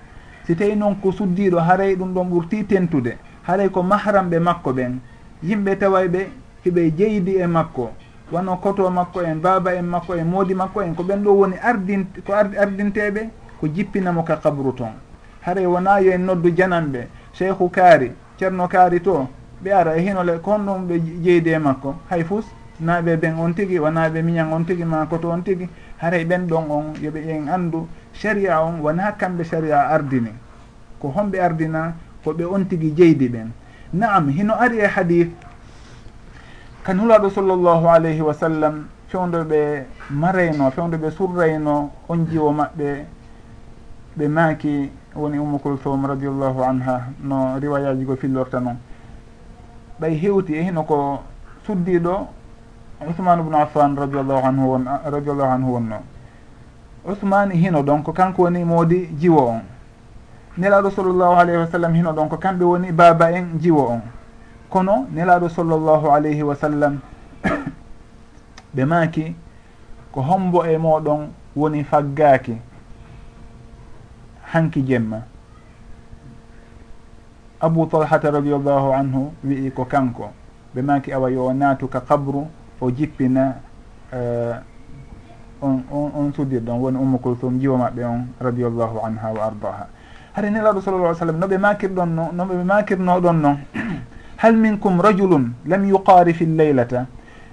Si tawi noon ko suddiɗo haray ɗum ɗon ɓurti tentude haray ko mahramɓe makko ɓen. Yimɓe taway ɓe hiɓe jeydi e makko. Wano koto makko en baaba en makko en moodi makko en ko ɓen ɗo woni ardin ko ardinteɓe ko jippinamo ka kabru ton haray wona yo en noddu jananɓe cheikhu kaari ceerno kaari to ɓe ara e hinole ko honɗum ɓe jeydi e makko. Hay fus naaɓe ɓen on tigi wonaɓe miñan on tigi ma koto on tigi haray ɓen ɗon on yoɓe en anndu sharia on wona kamɓe sharia ardini. Ko homɓe ardina ko ɓe on tigi jeydi ɓen. Naam hino ari e hadith kan hulaɗo sallllahu alayhi wa sallam fewdo ɓe marayno fewdo ɓe surrayno on jiwo maɓɓe ɓe maaki woni ummu kulthum radiallahu anha no riwayaji go fillorta noon ɓay hewti e hino ko suddiɗo usmane ubnu affan radiallahu anhu won radiallahu anhu wonno. Usmane hino ɗon ko kanko woni moodi jiwo on. Nelaɗo sallllahu alayhi wa sallam hino ɗon ko kamɓe woni baaba en jiwo on. Kono nelaɗo sallllahu alayhi wa sallam ɓe maaki ko hombo e moɗon woni faggaaki. hanki jemma. Abou talhata radiallahu anhu wi'i ko kanko ɓe maki awa yo naatu ka kabru o jippina uh, on on on sudirɗon woni ummu kulthum jiwa maɓɓe on radiallahu anha wa ardaha hade nelaɗo sallallah sallam noɓe makirɗon no noɓe makirnoɗon noon hal minkum rajulun lam yuqarif lleylata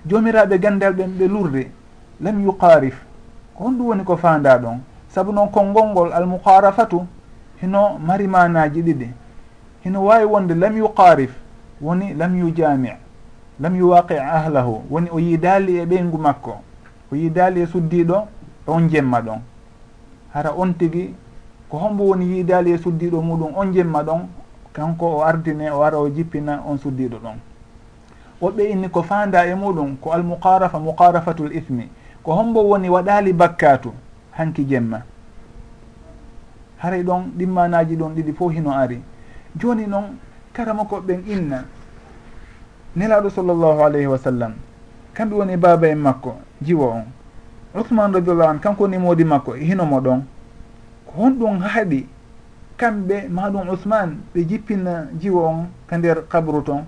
jomiraɓe gandal ɓen ɓe lurri lam yuqarif ko honɗum woni ko fanda ɗon saabu noon konngol ngol almuqarafatu hino mari manaji ɗiɗi. Hino wawi wonde lam yuqarif woni lam yujami lam yuwaqi ahlahu woni o yidali e ɓeygu makko. O yidali e suddiɗo on jemma ɗon. Hara on tigui ko hombo woni yidali e suddiɗo muɗum on jemma ɗon kanko o ardine o ara o jippina on suddiɗo ɗon. O ɓeyni ko fanda e muɗum ko almuqarafa muqarafatul ithmi ko hombo woni waɗali bakkatu hanki jemma. Haray ɗon ɗimmanaji ɗon ɗiɗi fof hino ari. Joni noon karama koɓɓen inna nelaɗo sallllahu alayhi wa sallam kamɓe woni baaba en makko jiwo on. Uthman radiallahu an kanko woni moodi makko e hinomo ɗon. Ko honɗum haaɗi kamɓe maɗum uthman ɓe jippina jiwo on ka nder kabru ton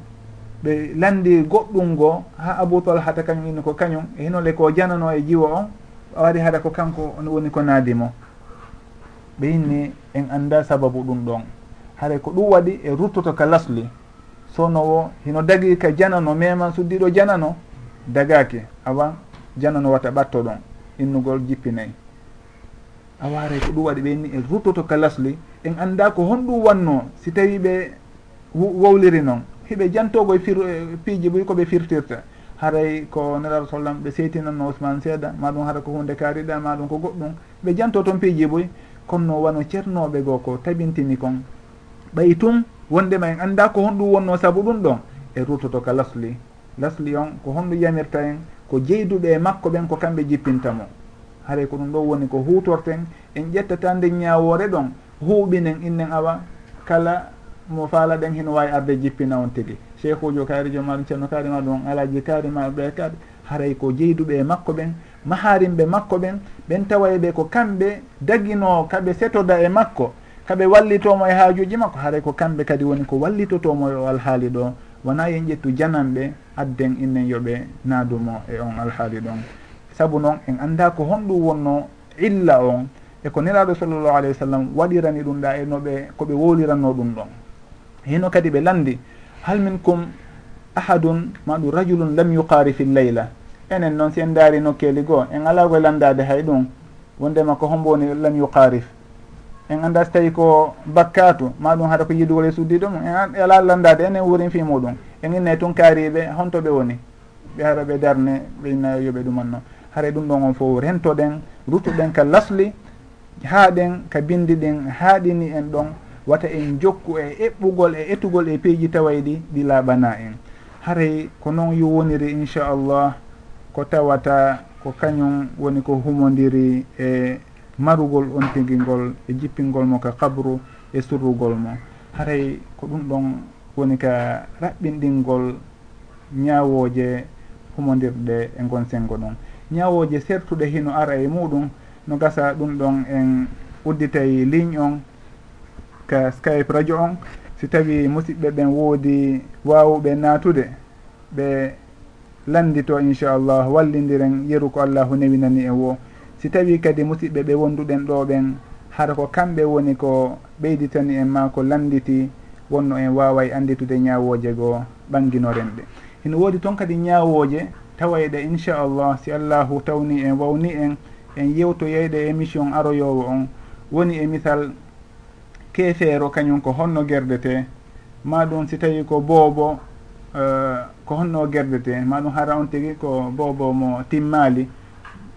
ɓe landi goɗɗum ngo ha abou talhata kañum inni ko kañum e hinole ko janano e jiwo on. a wari haɗa ko kanko on woni ko naadimo ɓe yinni en annda sababu ɗum ɗon. Haɗa ko ɗum waɗi e ruttoto ka lasli. Sonowo hino dagi ka janano meman suddiɗo janano dagaki. Awa janano wata ɓatto ɗon innugol jippinayyi a ko ɗum waɗi ɓe yinni e ruttoto ka lasli en annda ko honɗum wanno si tawi ɓe wowliri noon hiɓe jantogo e fir e piiji ɓuy koɓe firtirta. haray ko nelaɗo sallam ɓe seytinanno ousmane seeɗa maɗum hara ko hunde kaariɗa maɗum ko goɗɗum. Ɓe janto toon piiji boy kono wano ceernoɓe goo ko tabintini kon. Ɓay tum wondema en anda ko honɗum wonno saabu ɗum ɗon e rutoto ka lasli. Lasli on ko honɗum yamirta en ko jeyduɓe e makko ɓen ko kamɓe jippintamo haray ko ɗum ɗo woni ko hutorten en ƴettata nde ñawore ɗon huuɓinen innen awa kala mo faala ɗen hino wawi arde jippina on tigui cheikh ujo kaari jomaɗum ceerno kaari ma ɗum alaji kaari ma ɓe kaari haray ko jeyduɓe e makko ɓen maharimɓe makko ɓen ɓen tawayeɓe ko kamɓe dagino kaɓe setoda e makko kaɓe wallitomo e haajuji makko haray ko kamɓe kadi woni ko wallitotomo e o alhaali ɗo. Wona yen ƴettu jananɓe adden innen yoɓe naadumo e on alhaali ɗon. Saabu noon en annda ko honɗum wonno illa on e ko nelaɗo sallllahu alayhi wa sallam waɗirani ɗum ɗa e noɓe koɓe woliranno ɗum ɗon. Hino kadi ɓe landi hal minkum ahadun maɗum rajulun lam yuqari fi leyla enen noon si en daari nokkeli goo en ala koye landade hay ɗum wondema ko hombo woni lam yuqarif en anda so tawi ko bakkatu maɗum haɗa ko yidugol e suddiɗo mum en ala landade enen wurin fi muɗum. En inne e tun kaariɓe honto ɓe woni. Ɓe hara ɓe darne ɓe innayo yoɓe ɗuman noon ɗum ɗon on fof rentoɗen ruttuɗen ka lasli haaɗen ka bindi ɗin haaɗini en ɗon wata en jokku e eɓɓugol e etugol e peeji taway ɗi ɗi laaɓana en. Haray ko noon yo woniri inchallah ko tawata ko kañum woni ko humodiri e marugol on tigingol e jippingol mo ka kabru e surrugol mo. Haray ko ɗum ɗon woni ka raɓɓinɗingol ñawoje humodirɗe e gon sengo ɗum. Ñawoje sertuɗe hino ara e muɗum no gasa ɗum ɗon en udditay ligne on ka skype radio on. Si tawi musidɓe ɓen woodi wawuɓe naatude ɓe landito inchallah wallidiren yeru ko allahu newinani en wo. Si tawi kadi musidɓe ɓe wonduɗen ɗo ɓen hara ko kamɓe woni ko ɓeyditani en ma ko landiti wonno en waway anditude ñawoje goo ɓanginoren ɓe. Hino woodi toon kadi ñawoje tawayɗe inchallah si allahu tawni en wawni en en yewtoyeyɗe émission aroyowo on. Woni e misal keefeero kañum ko honno gerdete ma ɗum si tawi ko boobo uh, ko honno gerdete ma ɗum hara on tigi ko boobo mo timmali.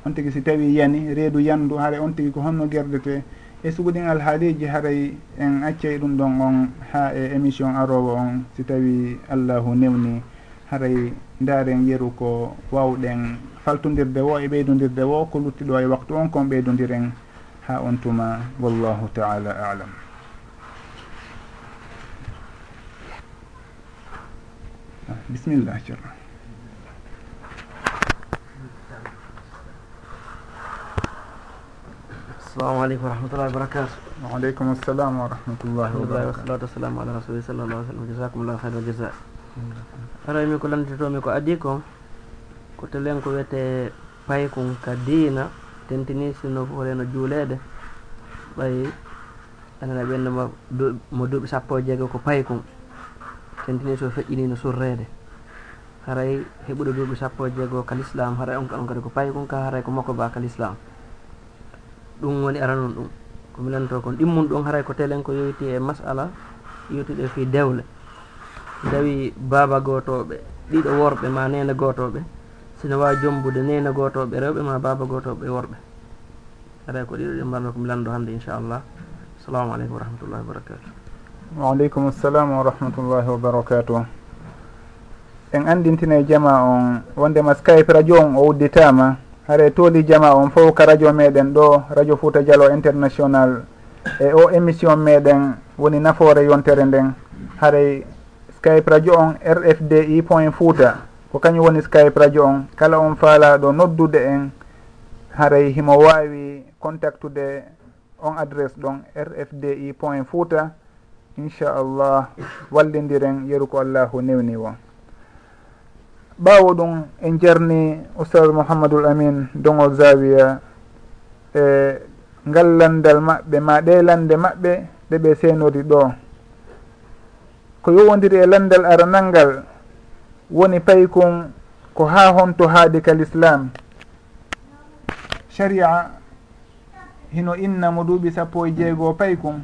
On tigi si tawi yani reedu yandu hara on tigi ko honno gerdete e suguɗin alhaaliji haray en accay ɗum ɗon on ha e émission arowo on. Si tawi allahu newni haray ndaren yeru ko wawɗen faltodirde wo e ɓeydodirde wo ko luttiɗo e waktu on kon ɓeydodiren ha on tuma. Wallahu taala alam. bisimillah ceerno assalamu aleykum wa rahmatullahi wa barakatu waaleykum assalam wa rahmatullahi wabarakatu wassalatu wassalamu ala rasuli sallallah sallam. Jasakumllahu wa jasa ara mi ko landitomi ko adi ko ko telen ko wiyete paykon ka diina tentini sinno fof holeno juuleede ɓayi anana ɓennoma mo duuɓi sappo e jeego ko paykon fentini so feƴƴini no surrede. Haray heɓuɗo duuɓi sappo e jeegoo kal islam haray on on kadi ko payi kon ka haray ko makko ba kal islam. Ɗum woni aranon ɗum. Ko milanto kon ɗimmun ɗon haray ko telen ko yowiti e masala yewtuɗe fi dewle. Dawi baba gotoɓe ɗiɗo worɓe ma nene gotoɓe sina wawi jombude nene gotoɓe rewɓe ma baba gotoɓe e worɓe. Haray ko ɗiɗo ɗi mbanno ko mi hannde inchallah. Assalamu aleykum wa rahmatullahi wa barakatu waaleykum assalam wa rahmatullahi wa barakatuh. En andintina e jama on wondema skype radio on o udditama haare tooli jama on fof ka radio meɗen ɗo radio fouta dialo international. E o émission meɗen woni nafoore yontere nden haray skype radio on rfdi point fouta ko kañum woni skype radio on kala on faalaɗo noddude en haray himo wawi contactude on adresse ɗon rfdi point fouta inchallah wallidiren yeru ko allahu newni won. Ɓaawo ɗum en jarni oustad mouhamadoul amin dongo zawia e ngallandal maɓɓe ma ɗe lande maɓɓe ɗe ɓe seenori ɗo. Ko yowodiri e landal aranal ngal woni paykum ko ha honto haadi kal islam. Sharia hino inna mo duuɓi sappo e jeegoo paykum.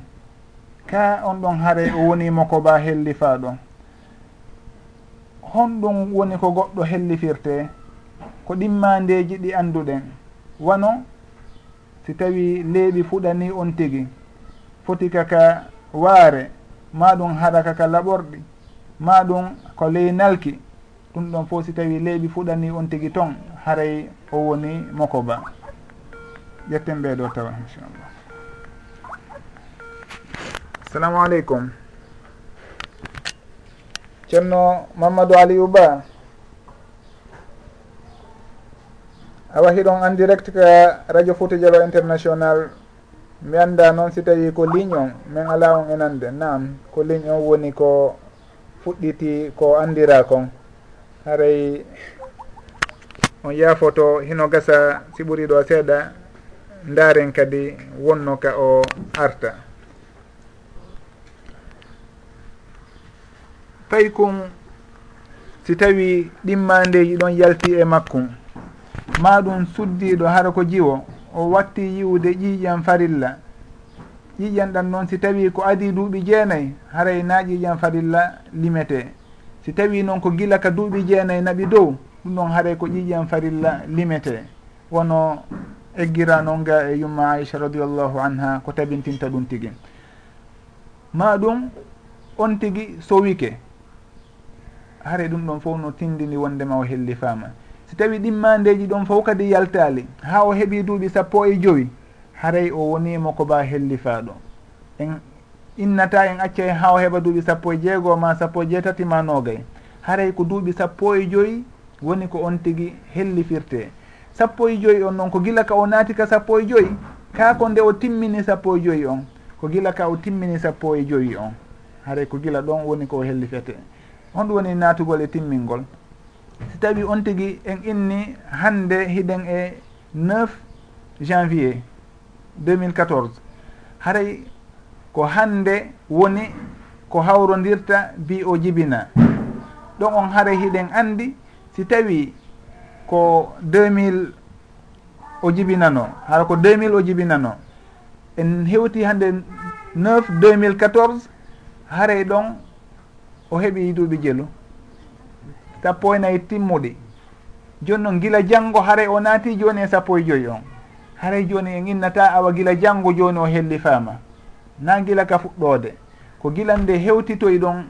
ka on ɗon haare o wonimo ko ba hellifaɗo honɗum woni ko goɗɗo hellifirte ko ɗimmandeji ɗi anduɗen. Wano si tawi leeɓi fuɗani on tigi foti kaka waare ma ɗum haɗa kaka laɓorɗi ma ɗum ko ley nalki ɗum ɗon fof si tawi leeɓi fuɗani on tigi toon haray o woni moko ba. Ƴetten ɓeeɗo tawa inchallah. assalamu aleykum ceerno mamadou aliou ba. A wahi ɗon en direct ka radio fouta dialo international. Mi annda noon si tawi ko ligne on min ala on enande. Nam ko ligne on woni ko fuɗɗiti ko andira kon. Haray on yaafoto hino gasa si ɓuriɗo seeɗa. Ndaren kadi wonno ka o arta. faykum si tawi ɗimmandeji ɗon yalti e makkum ma ɗum suddiɗo hara ko jiwo o watti yiwde ƴiiƴan farilla. Ƴiiƴan ɗan noon si tawi ko adi duuɓi jeenayyi haray e na ƴiiƴan farilla limete. Si tawi noon ko gila ka duuɓi jeenayyi naɓi dow ɗum ɗon haray ko ƴiiƴan farilla limete. Wono eggira noon ga e yumma aicha radiallahu anha ko tabintinta ɗum tigi. Ma ɗum on tigi sowike haare ɗum ɗon fof no tindini wondema o helli faama si tawi ɗimmandeji ɗon fof kadi yaltali ha o heeɓi duuɓi sappo e joyi haray o wonimo ko ba hellifaɗo en innata en accay ha o heeɓa duuɓi sappo e jeegoo ma sappo e jeetati ma nogay haray ko duuɓi sappo e joyi woni ko on tigui hellifirte. Sappo e joyi on noon ko gila ka o naati ka sappo e joyi kako nde o timmini sappo e joyi on ko gila ka o timmini sappo e joyi on. Haray ko gila ɗon woni ko hellifete. honɗum woni naatugol e timmingol. Si tawi on tigui en inni hande hiɗen e 9 janvier 2014 haray ko hande woni ko hawrodirta bi o jibina ɗon on haray hiɗen andi si tawi ko 2000 o jibinano hara ko 2000 o jibinano en hewti hande 9 2014 haray ɗon o heeɓi duuɓi jelu sappo e nayi timmuɗi. Joni noon gila janngo haray o naati joni e sappo e joyi on. Haray joni en innata awa gila janngo joni o helli faama. Na gila ka fuɗɗode ko gilan nde hewtitoy ɗon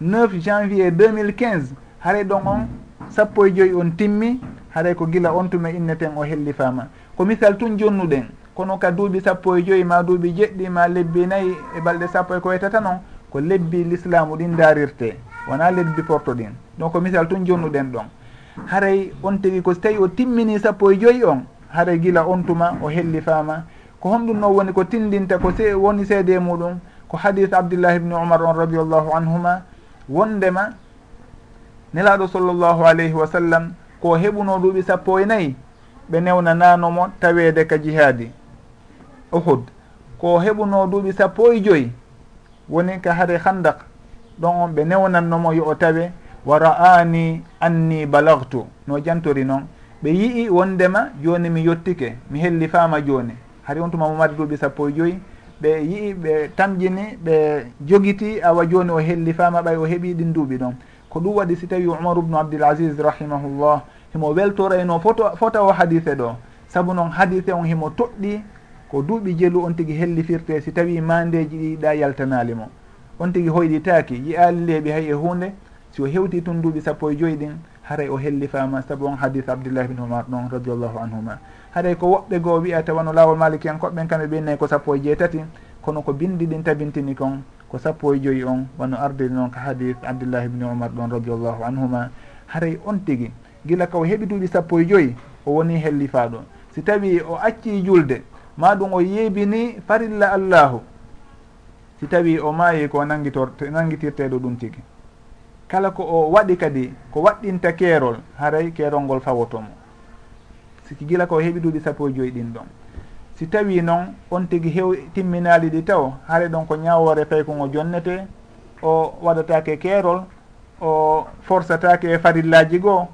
9 janvier 2015 haray ɗon on sappo e joyi on timmi haray ko gila on tume inneten o helli faama. Ko misal tun jonnuɗen kono ka duuɓi sappo e joyi ma duuɓi jeɗɗi ma lebbi nayyi e balɗe sappo e ko wetata noon ko lebbi l'islamu ɗin darirte wona lebbi porto ɗin. Donc misal tun jonnuɗen ɗon. Haray on tigui ko so tawi o timmini sappo e joyyi on haray gila on tuma o helli fama ko honɗum noon woni ko tindinta ko se woni seede muɗum ko hadis abdillah ibni omar on radiallahu anhuma wondema nelaɗo sallllahu alayhi wa sallam ko heɓuno duuɓi sappo e nayyi ɓe newnananomo tawede ka jihaadi. Uhud. Ko heɓuno duuɓi sappo e joyyi woni ka haare handak ɗon on ɓe newnannomo yo o tawe wa ra'ani anni balagtu. No jantori noon ɓe yii wondema joni mi yettike mi helli faama joni hari on tuma mo mari duuɓi sappo e joyyi ɓe yii ɓe tamƴini ɓe jogiti awa joni o helli faama ɓay o heeɓi ɗin duuɓi ɗon. Ko ɗum waɗi si tawi umar ubnu abdoul asis rahimahullah himo weltorayno e foto fota o hadise ɗo. Saabu noon hadise on himo toɗɗi ko duuɓi jelu on tigui hellifirte si tawi mandeji ɗiɗa yaltanali mo. On tigui hoyɗitaki yi ali leeɓi hay e hunde si o hewti tun duuɓi sappo e joyyi ɗin haray o hellifama saabu on hadis abdoullah bin omar ɗon radiallahu anhuma. Haray ko woɓɓe goo wiya tawano lawol maliki en koɓɓen kamɓe ɓennayi ko sappo e jeetati kono ko bindi ɗin tabintini kon ko sappo e joyyi on wano ardiri noon ko hadis abdoullahi bine omar ɗon radiallahu anhuma. Haray on tigui gila ka o heeɓi duuɓi sappo e joyyi o woni hellifaɗo si tawi o acci julde ma ɗum o yeebini farilla allahu. Si tawi o maayi ko nangitor nangitirteɗo ɗum tigi. Kala ko o waɗi kadi ko waɗɗinta keerol haray keerol ngol fawotomo. Siki gila ko heeɓi duuɗi sappo e joyi ɗin ɗon. Si tawi noon on tigi hew timminali ɗi taw haare ɗon ko ñawore fay ko ngo jonnete o waɗatake keerol o forsatake e farillaji goo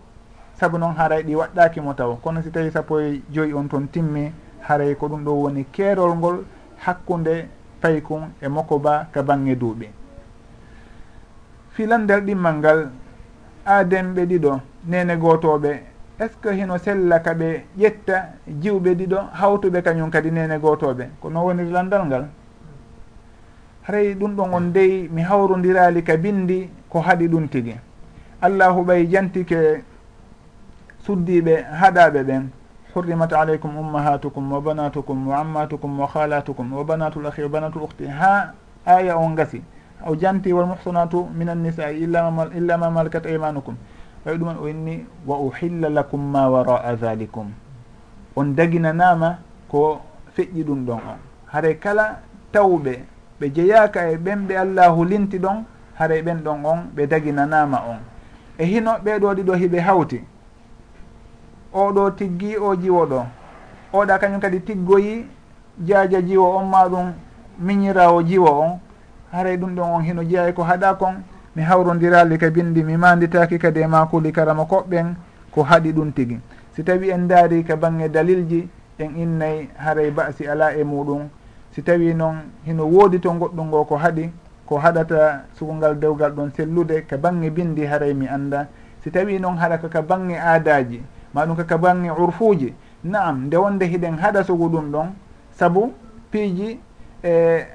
saabu noon haray ɗi waɗɗakimo taw. Kono si tawi sappo e joyi on toon timmi haray ko ɗum ɗo woni keerol ngol hakkunde paykun e mokoba ka bange duuɓi. Filandel ɗimmal ngal aadenɓe ɗiɗo nene gotoɓe est ce que hino sella ka ɓe ƴetta jiwɓe ɗiɗo hawtuɓe kañum kadi nene gotoɓe ko no woniri landal ngal? Haray ɗum ɗon on dey mi hawrodirali ka bindi ko haɗi ɗum tigi. Allahu ɓay jantike suddiɓe haɗaɓe ɓen. hurrimat aleykum ummahatukum wa banatukum wa ammatukum wa أمهاتكم wa وعماتكم وخالاتكم wa الأخ وبنات ha aya on gasi o janti wal muhsanatu min annisai illa ma malakat aymanukum ɓay ɗuman o inni wa uhilla lakum ma waraa dhalikum on daginanama ko feƴƴi ɗum ɗon on haray kala tawɓe ɓe jeeyaka e ɓen ɓe allahu linti ɗon haray ɓen ɗon on ɓe daginanama on e hino ɓeɗo ɗiɗo hiɓe hawti oɗo tiggi o jiwo ɗo. Oɗa kañum kadi tiggoyi jaaja jiwo on ma ɗum miñirawo jiwo on. Haray ɗum ɗon on hino jeeya ko haɗa kon mi hawrodirali ka bindi mi manditaki kadi e makuli karama koɓɓen ko haɗi ɗum tigi. Si tawi en daari ka bange dalilji en innayi haray basi ala e muɗum. Si tawi noon hino woodi to goɗɗum ngo ko haɗi ko haɗata sugungal dewgal ɗon sellude ka bange bindi haray mi anda si tawi noon haɗa ka bange aadaji maɗum kaka bange urfuji. Naam nde wonde hiɗen haɗa sugu ɗum ɗon saabu piiji e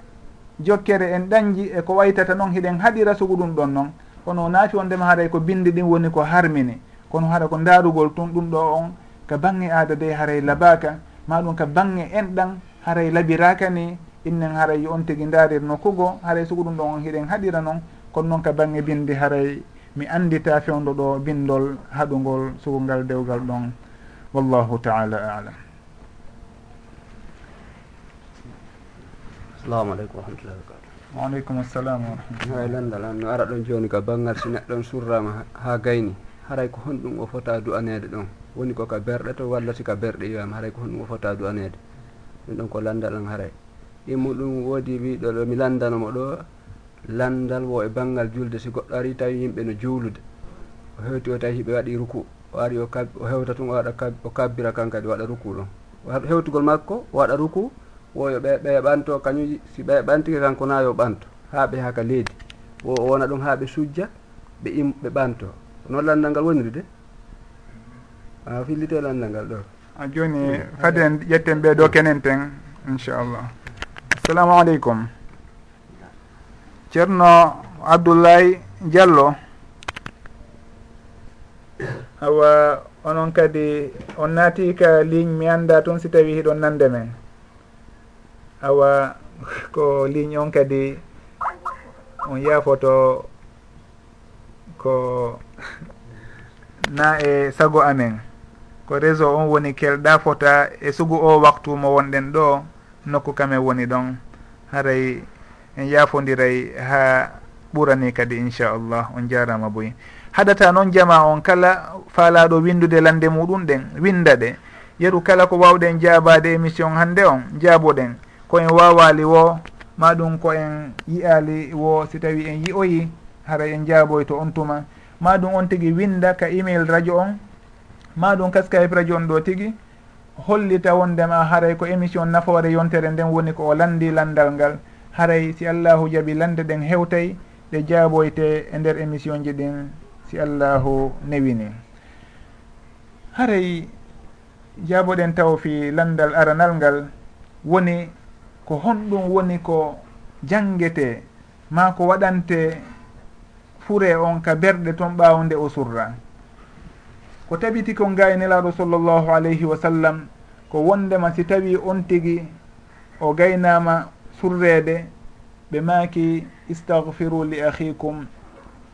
jokkere en ɗanji e ko waytata noon hiɗen haɗira sugu ɗum ɗon noon kono naafi wondema haaray ko bindi ɗin woni ko harmini. Kono haɗa ko ndaarugol tun ɗum ɗo on ka bange aada de haray labaka maɗum ka bange enɗan haray labiraka ni. Innen haray on tigui ndaarir nokkugo haray sugu ɗum ɗon on hiɗen haɗira noon kono noon ka bange bindi haray mi andita fewdo ɗo bindol haɗugol sugolngal dewgal ɗon. Wallahu taala alam. Assalamu aleykum warahmatullahi wabarakatu waaleykum assalam warahmatullah e landalan no ara ɗon joni ka banggal si neɗɗon surrama ha gayni. Haray ko honɗum o fota du'anede ɗon. Woni koka berɗe to walla sika berɗe yiwama haray ko honɗum o fota du'anede ɗum ɗon ko landalan haray. E Ɗin woodi wiɗo ɗo mi landanomo ɗo landal wo e banggal julde si goɗɗo ari tawi yimɓe no juulude. O hewti o tawi hiɓe waɗi ruku o ari o kab o hewta tun o waɗa o kabbira kan kadi waɗa ruku ɗon. Hewtugol makko o waɗa ruku wo yo ɓe ɓe ɓanto kañum si ɓe ɓantiki tan na yo ɓanto ha ɓe haka leydi wo o wona ɗum ha ɓe sujja ɓe im ɓe ɓanto. Noon landal ngal woniri de? A fillite landal ngal ɗo. A joni faden ƴetten ɓe ɗo kenen ten inchallah. Assalamu aleykum. ceerno abdoulaye diallo awa onon kadi on naati ka ligne mi annda toon si tawi hiɗon nande men. Awa ko ligne on kadi on yaafoto ko na e sago amen. Ko réseau on woni kelɗa fota e sugu o waktu mo wonɗen ɗo nokku kamen woni ɗon. Haray en yaafodiray ha ɓurani kadi inchallah on jarama boyi haɗata noon jama on kala faalaɗo windude lande muɗum ɗen winda ɗe. Yeru kala ko wawɗen jabade émission hande on jaaboɗen ko en wawali wo maɗum ko en yiyali wo si tawi en yiyoyi haray en jaaboy to on tuma. Maɗum on tigui winda ka email radio on. Maɗum ɗum radio on ɗo tigui hollita wondema haray ko émission nafoore yontere nden woni ko o landi landal ngal. haray si allahu jaaɓi lande ɗen hewtay ɗe jaaboyte e nder émission ji ɗin si allahu newini. Haray jaaboɗen taw fi landal aranal ngal woni ko honɗum woni ko jangete ma ko waɗante fure on ka berɗe toon ɓawde o surra ko tabiti kon ga e nelaaɗo sallllahu alayhi wa sallam ko wondema si tawi on tigi o gaynama surreede ɓe maaki istahfiru li ahikum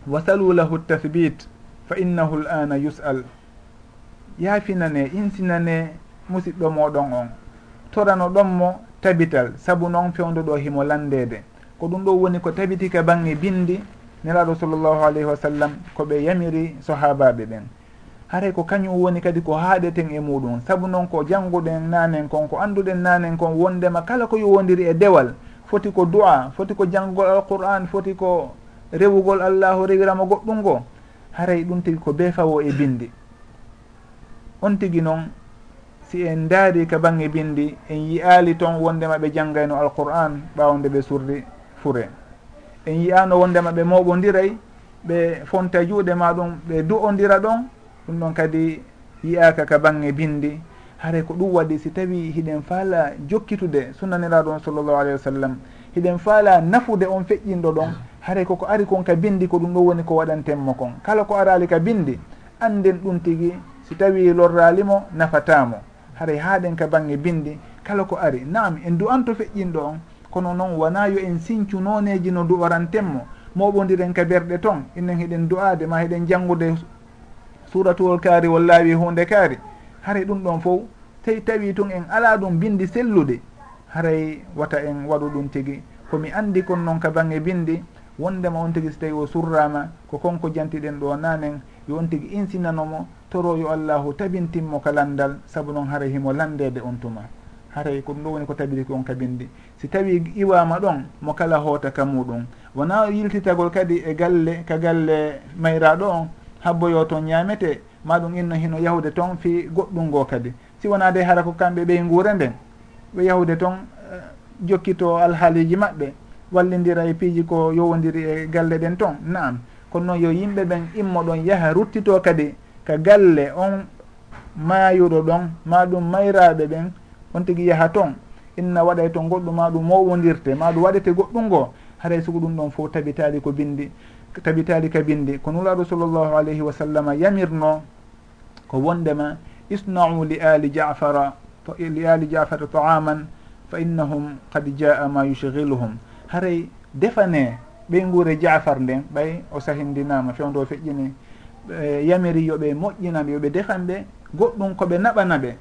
wasalu lahu tathbit fa innahu l ana yus'al. Yaafinane insinane musidɗo moɗon on. Torano ɗon mo tabital saabu noon fewdoɗo himo landede ko ɗum ɗo woni ko tabiti ka bange bindi nelaɗo sallllahu alayhi wa sallam koɓe yamiri sahabaɓe ɓen. haray ko kañum woni kadi ko haaɗeten e muɗum. Saabu noon ko jannguɗen nanen kon ko annduɗen nanen kon wondema kala ko yowodiri e dewal. Foti ko du'a foti ko janngugol alqur'an foti ko rewugol allahu rewirama goɗɗum ngo. Haray ɗum tigi ko beefawo e bindi. On tigi noon si en daari ka bange bindi en yiyaali toon wondema ɓe janngayno alqur'an ɓawde ɓe surdi fure. En yiyano wondema ɓe moɓodiray ɓe fonta juuɗe ma ɗum ɓe du'odira ɗon ɗum noon kadi yiyaka ka bange bindi. Haray ko ɗum waɗi si tawi hiɗen faala jokkitude sunnaniraɗo on sallllahu alayhi wa sallam. Hiɗen faala nafude on feƴƴinɗo ɗon. Haray koko ari kon ka bindi ko ɗum ɗo woni ko waɗantenmo kon. Kala ko arali ka bindi anden ɗum tigui si tawi lorralimo nafatamo haray haɗen ka bange bindi kala ko ari. Nam en du'anto feƴƴinɗo on. Kono noon wona yo en sincu noneji no du'orantenmo moɓodiren ka berɗe toon innen hiɗen du'ade ma hiɗen janggude suratuwol kaari walla wi hunde kaari. Haray ɗum ɗon fof tawi tawi tun en ala ɗum bindi sellude haray wata en waɗu ɗum tigi. Komi andi kon noon ka bange bindi wondema on tigi so tawi o surrama ko konko jantiɗen ɗo nanen yo on tigi insinanomo toro yo allahu tabintinmo ka landal saabu noon haray himo landede on tuma. Haray ko ɗum ɗo woni ko tabiti kon ka bindi si tawi iwama ɗon mo kala hoota ka muɗum wona yiltitagol kadi e galle ka galle mayraɗo on habboyo toon ñamete ma ɗum inno hino yahude toon fi goɗɗum ngo kadi. Si wona de hara ko kamɓe ɓey guure nden ɓe yahude toon eh, jokkito alhaaliji maɓɓe wallidira e piiji ko yowodiri e galle ɗen toon naam kono noon yo yimɓe ɓen immo ɗon yaaha ruttito kadi ka galle on maayuɗo ɗon ma ɗum mayraaɓe ɓen on tigui yaaha toon inna waɗay to goɗɗum ma ɗum mowodirte ma ɗum waɗete goɗɗum ngo haray sugo ɗum ɗon fof tabitali ko bindi tabitali kabinde ko nulaɗo sallllahu alayhi wa sallam yamirno ko wondema isnau li ali jafara li ali jafara taaman fa innahum qad jaa ma yushgiluhum haray defane ɓey nguure jafar nden ɓay o sahindinama fewndo feƴƴini yamiri yoɓe moƴƴinaɓe yoɓe defanɓe goɗɗum koɓe naɓana ɓe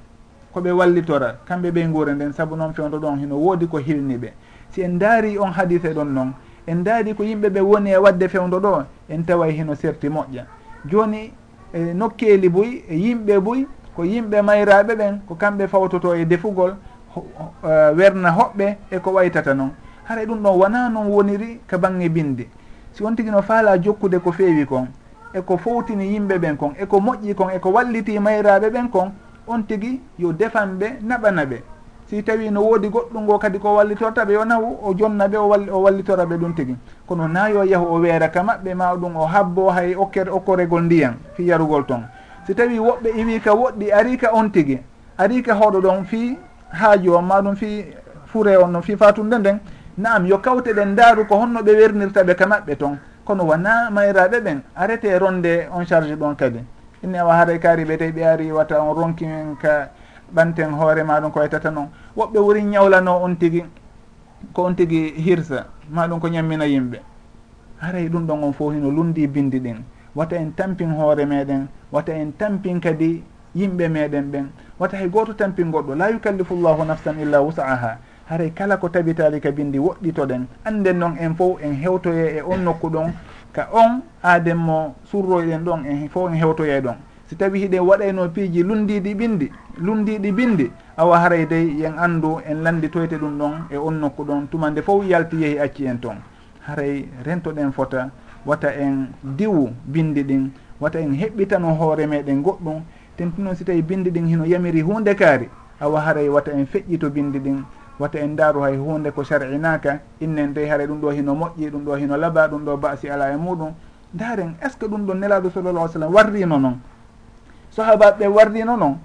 koɓe wallitora kamɓe ɓey nguure nden saabu noon fewndo ɗon hino woodi ko hilni ɓe si en daari on hadise ɗon noon en daari ko yimɓe ɓe woni e wadde fewdo ɗo en taway hino serti moƴƴa. Joni e nokkeeli boy e yimɓe boy ko yimɓe mayraɓe ɓen ko kamɓe fawtoto e defugol e, werna hoɓɓe eko waytata noon haray e ɗum ɗon wona noon woniri ka bange binde. Si on tigi no faala jokkude ko feewi kon eko fowtini yimɓe ɓen kon eko moƴƴi kon eko walliti mayraɓe ɓen kon on tigi yo defanɓe naɓana ɓe si tawi no woodi goɗɗum ngo kadi ko wallitorta ɓe yo nawu o jonna ɓe o wallitora ɓe ɗum tigi. Kono na yo yahu o weeraka maɓɓe ma ɗum o habbo hay okkere okkoregol ndiyan fi yarugol ton. Si tawi woɓɓe iwi ka woɗɗi ari ka on tigi. Ari ka hoɗo ɗon fi haaju on ma ɗum fi fure on ɗon fi fatunde nden naam yo kawte ɗen ndaaru ko honno ɓe wernirta ɓe ka maɓɓe toon kono wona mayraɓe ɓen arrete ronde on charge ɗon kadi. Inni awa haaray kaari ɓe tawi ɓe ari wata on ronki men ka ɓanten hoore maɗum ko waytata noon woɓɓe wuri ñawlano on tigui ko on tigui hirsa maɗum ko ñammina yimɓe. Haray ɗum ɗon on fof hino lundi bindi ɗin wata en tampin hoore meɗen wata en tampin kadi yimɓe meɗen ɓen wata hay goto tampin goɗɗo la yukallifu llahu nafsan illa wusaha. Haray kala ko tabitali ka bindi woɗɗitoɗen. Anden noon en fof en hewtoye e on nokku ɗon ka on aaden mo surroyɗen ɗon en fof en hewtoye ɗon. si tawi hiɗe waɗayno piiji lundiɗi ɓindi lundiɗi bindi awa haray dey yen anndu en landitoyte ɗum ɗon e on nokku ɗon. Tumande fof yalti yeehi acci en toon haray rentoɗen fota wata en diwu bindi ɗin wata en heɓɓitano hoore meɗen goɗɗum. Tenti noon si tawi bindi ɗin hino yamiri hunde kaari awa haray wata en feƴƴi to bindi ɗin wata en daaru hay hunde ko sar'inaka innen dey haray ɗum ɗo hino moƴƴi ɗum ɗo hino laba ɗum ɗo basi ala e muɗum. Daren est ce que ɗum ɗon nelaɗo sallallah alih sallam warrino noon sahabaɓe ɓe wardino noon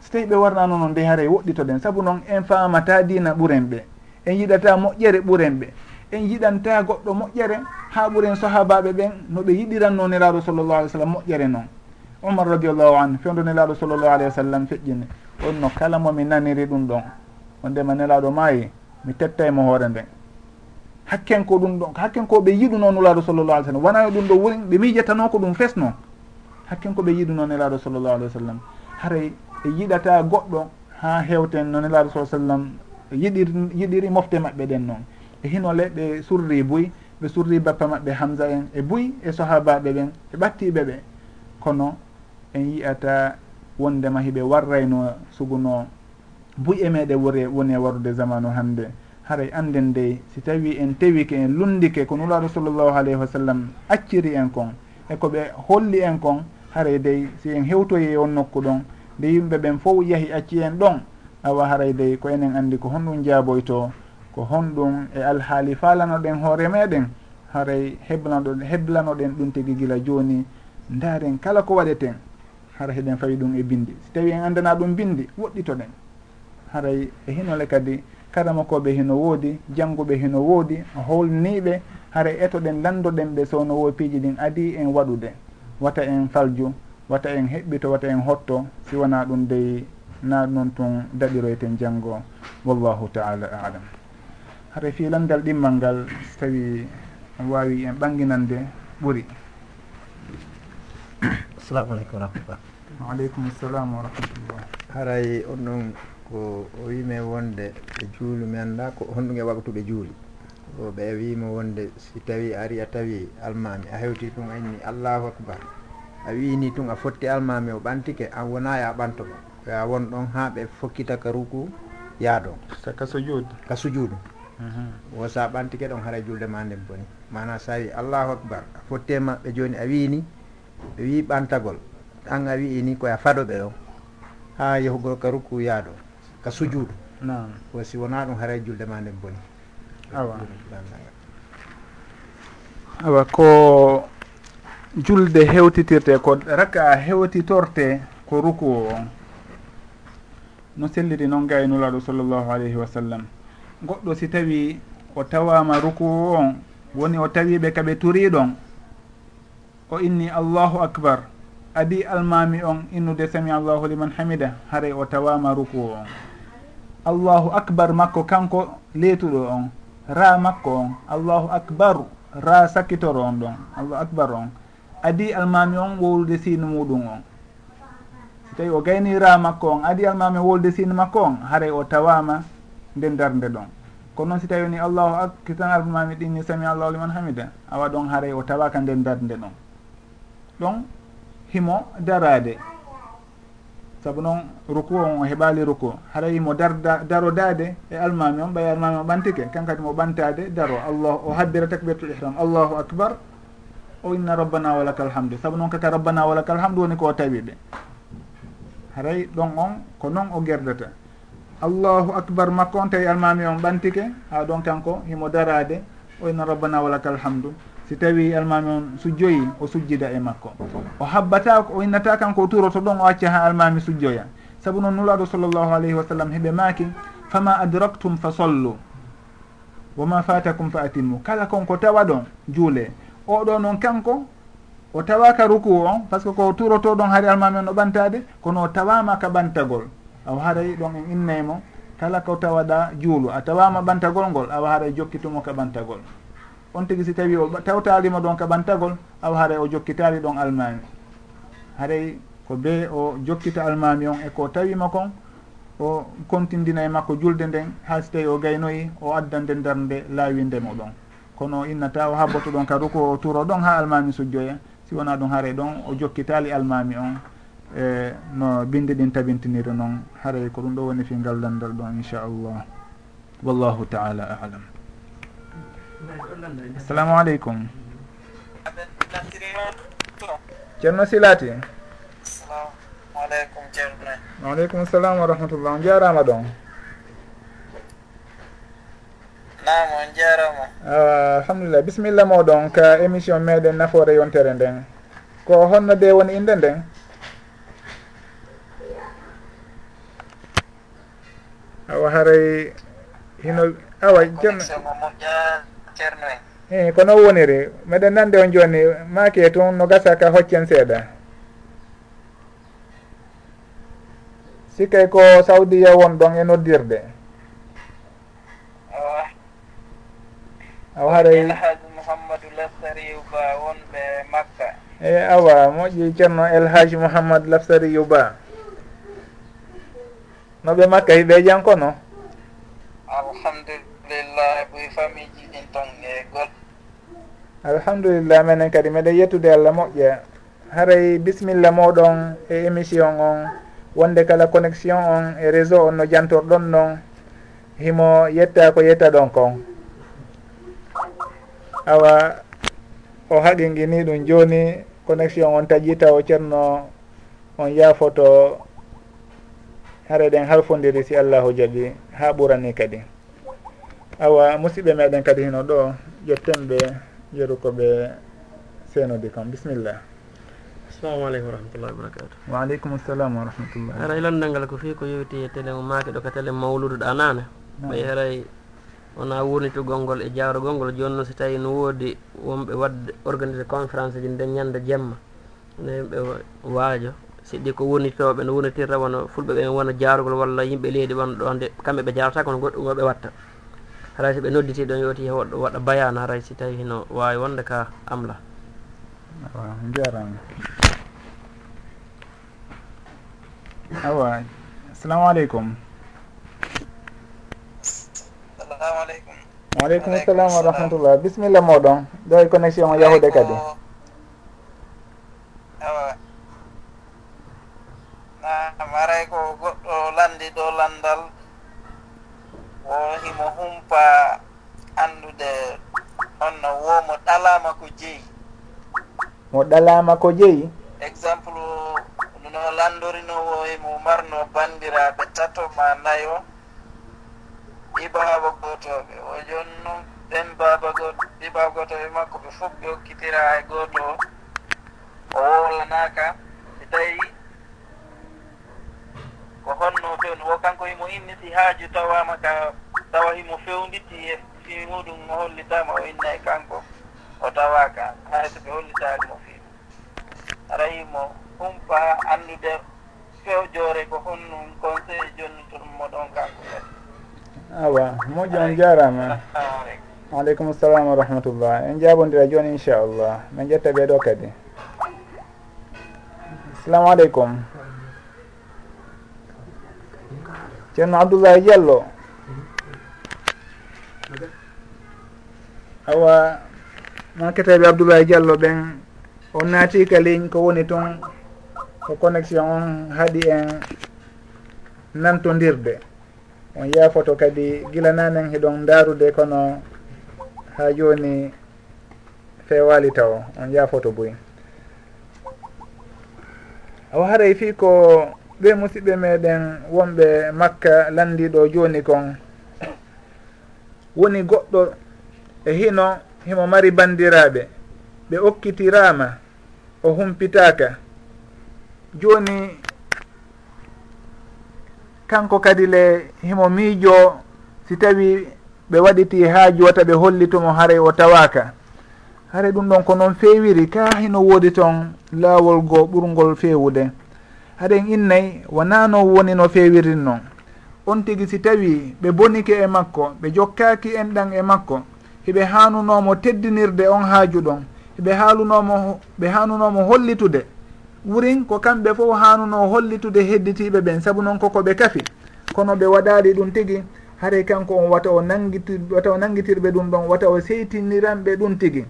so tawi ɓe warnano noon nde haray woɗɗitoɗen saabu noon en famata dina ɓuren ɓe en yiɗata moƴƴere ɓuren ɓe en yiɗanta goɗɗo moƴƴere ha ɓuren sahabaɓe ɓen no ɓe yiɗiranno nelaɗo sallllahu alih w sallam moƴƴere noon. Umar radiallahu anu fewdo nelaɗo sallllahu alayhi wa sallam feƴƴini on no kala momi naniri ɗum ɗon on ndema nelaɗo maayi mi tetta emo hoore nden hakken ko ɗum ɗon hakken ko ɓe yiɗuno nulaɗo sallllahu alih w sallam wona ɗum ɗo woni ɓe miijatano ko ɗum fesno. hakken ko ɓe yiɗuno nelaɗo sallllahu alih wa sallam. Haray e yiɗata goɗɗo ha hewten no nelaɗo sa sallam yiɗir yiɗiri mofte maɓɓe ɗen noon. E hino leɗɓe surri buy ɓe surri bappa maɓɓe hamsa en e buy e sahabaɓe ɓen e ɓattiɓe ɓe kono en yiyata wondema hiɓe warrayno suguno buy e meɗe wori woni e warude zamanu hannde. Haray anden dey si tawi en tewike en lundike ko nulaɗo sallllahu alayhi wa sallam acciri en kon eko ɓe holli en kon haray dey si en hewtoyi on nokku ɗon. Nde yimɓe ɓen fof yahi acci en ɗon awa haray dey ko enen andi ko honɗum jaaboyto ko honɗum e alhaali falanoɗen hoore meɗen. Haray heblanoɗen heblanoɗen ɗum tigui gila joni daaren kala ko waɗeten hara heɗen fawi ɗum e bindi si tawi en andana ɗum bindi woɗɗitoɗen. Haray e hinole kadi karamakoɓe hino woodi jangguɓe hino woodi holniɓe hara etoɗen landoɗen ɓe sowno wo piiji ɗin adi en waɗude. wata en falju wata en heɓɓito wata en hotto si wona ɗum dey na noon tun daɗiroyten janngo. Wallahu taala alam. Hare filangal ɗimmal ngal so tawi wawi en ɓanginande ɓuuri assalamu aleykum wa rahmatullah waaleykum salam wa rahmatullah haray on ɗon ko o wimi wonde e juulu mi annda ko honɗum e waktuɓe juuli. o ɓe wiima wonde si tawi ari a tawi almami a hewti tun anni allahu akbar. A wini tun a fotti almami o ɓantike an wona ya ɓantomo ya won ɗon ha ɓe fokkita ka ruku yaadon ka sujud ka sujudu mhm. o sa ɓantike ɗon haara julde ma nden boni. Mana sa wi allahu akbar. A fottema ɓe joni a wini ɓe wi ɓantagol. An a wiini koye faɗoɓe ɗon ha yahugol ka ruku yaado ka sujudu o si wona ɗum haara julde ma nden boni. awa. Awa ko julde hewtitirte ko rakka hewtitorte ko ruku o on no selliri noon gaynulaɗo sallllahu alayhi wa sallam. Goɗɗo si tawi o tawama ruku o on woni o tawiɓe kaɓe turiɗon o inni allahu akbar adi almami on innude sami allahu liman hamida haray o tawama ruku on. Allahu akbar makko kanko leetuɗo on. ra makko on allahu akbaru ra sakkitoro on ɗon allahu akbar on. Adi almami on wowlude sino muɗum on. So tawi o gayni ra makko on adi almami wowlude sino makko on haray o tawama nden darde ɗon. Kono noon si tawi ni allahu ak tan almami ɗinni sami allahu liman hamida awa ɗon haray o tawaka nden darde ɗon. Ɗon himo darade. saabu noon ruku on o heɓali ruku. Haɗa wimo darda darodade e almami on ɓay almami o ɓantike. Kankadi mo ɓantade daro. Allah o habbira takbiratul ihram. Allahu acbar o inna rabbana walaka alhamdu saabu noon kaka rabbana walaka alhamdu woni ko tawiɗe haray ɗon on ko noon o gerdata. Allahu acbar makko on tawi almami on ɓantike ha ɗon kanko himo darade o inna rabbana walaka alhamdu si tawi almami on sujjoyi o sujjida e makko. O habbata o innata kanko o turoto ɗon o acca ha almami sujjoya. Saabu noon nulaɗo sallllahu alayhi wa sallam heɓe maaki fama adraktum fa sollu woma fatakum fa atimmu. Kala konko tawa ɗon juule. Oɗo noon kanko o tawaka ruku on par ce que ko turoto ɗon haari almami on o ɓantade kono o tawama ka ɓantagol. Awa haray ɗon en innaymo kala ko tawaɗa juulu. A tawama ɓantagol ngol awa haray jokkitumo ka ɓantagol. on tigui si tawi o tewtarima ɗon ka ɓantagol aw haray o jokkitari ɗon almami haray ko be o jokkita almami on eko tawima kon o contindina e makko julde nden ha si tawi o gaynoyi o adda nde nder nde laawinde kono innata o habboto ɗon ka ruku o turo ɗon ha almami sujjoya si wona ɗum haray ɗon o jokkitali almami on e no binde ɗin tabintiniri noon haray ko ɗum ɗo woni fi ngallandal ɗon inchallah wallahu taala alam. assalamu aleykum ceerno silati. Aleykum ceerno waaleykum salam wa rahmatullah. On jarama ɗon? Nam on jarama ah, alhamdulillah. Bisimilla moɗon ka émission meɗen nafoore yontere nden. Ko honno de woni inde nden? Awa haray hino awa ceerno ceerno en. Eyi ko non woniri? Meɗen nande on joni maake e toon no gasa ka hoccen seeɗa. Sikkay ko sawdiya won ɗon e noddirde. Awa. Haray mouhammadou lafsariyu ba wonɓe makka. Eyi awa moƴƴi ceerno elhaji mouhammad lafsariyu ba. Noɓe makka hiɓe jankono? Alhamdulillah ɓoy famille bangegol alhamdulillah minen kadi meɗen yettude allah moƴƴa haray bisimilla moɗon e émission on wonde kala connexion on e réseau on no jantorɗon noon himo yetta ko yetta ɗon kon. Awa o haqinguini ɗum joni connexion on taƴi taw ceerno on yaafoto hare ɗen halfodiri si allahu jaaɓi ha ɓurani kadi. awa musidɓe meɗen kadi hino ɗo ƴettenɓe yeru koɓe seenode kam. Bisimillah assalamu aleykum wa rahmatullahi wabarakatu wa aleykum salam wa rahmatullah haray landal ngal ko fii ko yewti e télé maake ɗo ko télé mawluduɗo nane ɓay haray wona wurnitugol e ngol e jawrogol ngol joni noon so tawi no woodi wonɓe wadde organisé conférence ji nden ñande jemma. No yimɓe waajo siɗɗi ko wurnitoɓe no wurnitirta wona fulɓe ɓen wona jarugol walla yimɓe leydi wonɗo nde kamɓe ɓe jarata kono goɗɗum oɓe watta. haray so ɓe nodditi ɗon yewti waɗa bayan haray si tawi hino wawi wonde ka amla. Awa jarama awa assalamu aleykum. Salamu aleykum. Waaleykum salam wa rahmatullah. Bisimilla moɗon ɗo e connexion o yahude kadi. Awa. Nam aray ko goɗɗo landi ɗo landal. o himo humpa andude honno womo ɗalama ko jeeyi mo ɗalama ko jeeyi exemple no landorinowo himo e marno bandiraɓe tato ma nayo ɓiɓaaba gotoɓe. O joni noon ɓen baba goto ɓiɓaa gotoɓe makko ɓe fof ɓe hokkitira e goto o wowlanaka si tawi ko holno fewni wo kanko himo inniti haaju tawama ka tawa himo fewnditi e fi muɗum o hollitama o inna e kanko o tawaka. Hay soɓe hollitalimo fi ara himo humpa anndude fewjore ko honnum conseil jonnitormo ɗon kanko kadi. Awa moƴƴo on jarama. aleykum salam wa rahmatullah. En jabodira joni inchallah. Min ƴetta ɓeeɗo kadi. Assalamu aleykum ceerno abdoullahi diallo. Awa maketeɓe abdoullahi diallo ɓen o naati ka ligne ko woni toon ko connexion on haaɗi en nantodirde. On yaafoto kadi gila nanen heɗon darude kono ha joni fewali taw on yaafoto boyi. Awa haray fi ko ɓe musidɓe meɗen wonɓe makka landiɗo joni kon. Woni goɗɗo e hino himo mari bandiraɓe. Ɓe okkitirama o humpitaka. Joni kanko kadi le himo miijo si tawi ɓe waɗiti ha jota ɓe hollitumo haray o tawaka. Haray ɗum ɗon ko noon fewiri ka hino woodi toon laawol goo ɓurgol fewude. haɗen innayi wona no woni no fewirin noon on tigi si tawi ɓe bonike e makko ɓe jokkaki en ɗan e makko hiɓe hanunomo teddinirde on haaju ɗon hiɓe haalunomo ɓe hanunomo hollitude. Wurin ko kamɓe fof hanuno hollitude hedditiɓe ɓen saabu noon koko ɓe kafi. Kono ɓe waɗali ɗum tigi haray kanko on wata o nangitir wata o nangitirɓe ɗum ɗon wata o seytiniranɓe ɗum tigi.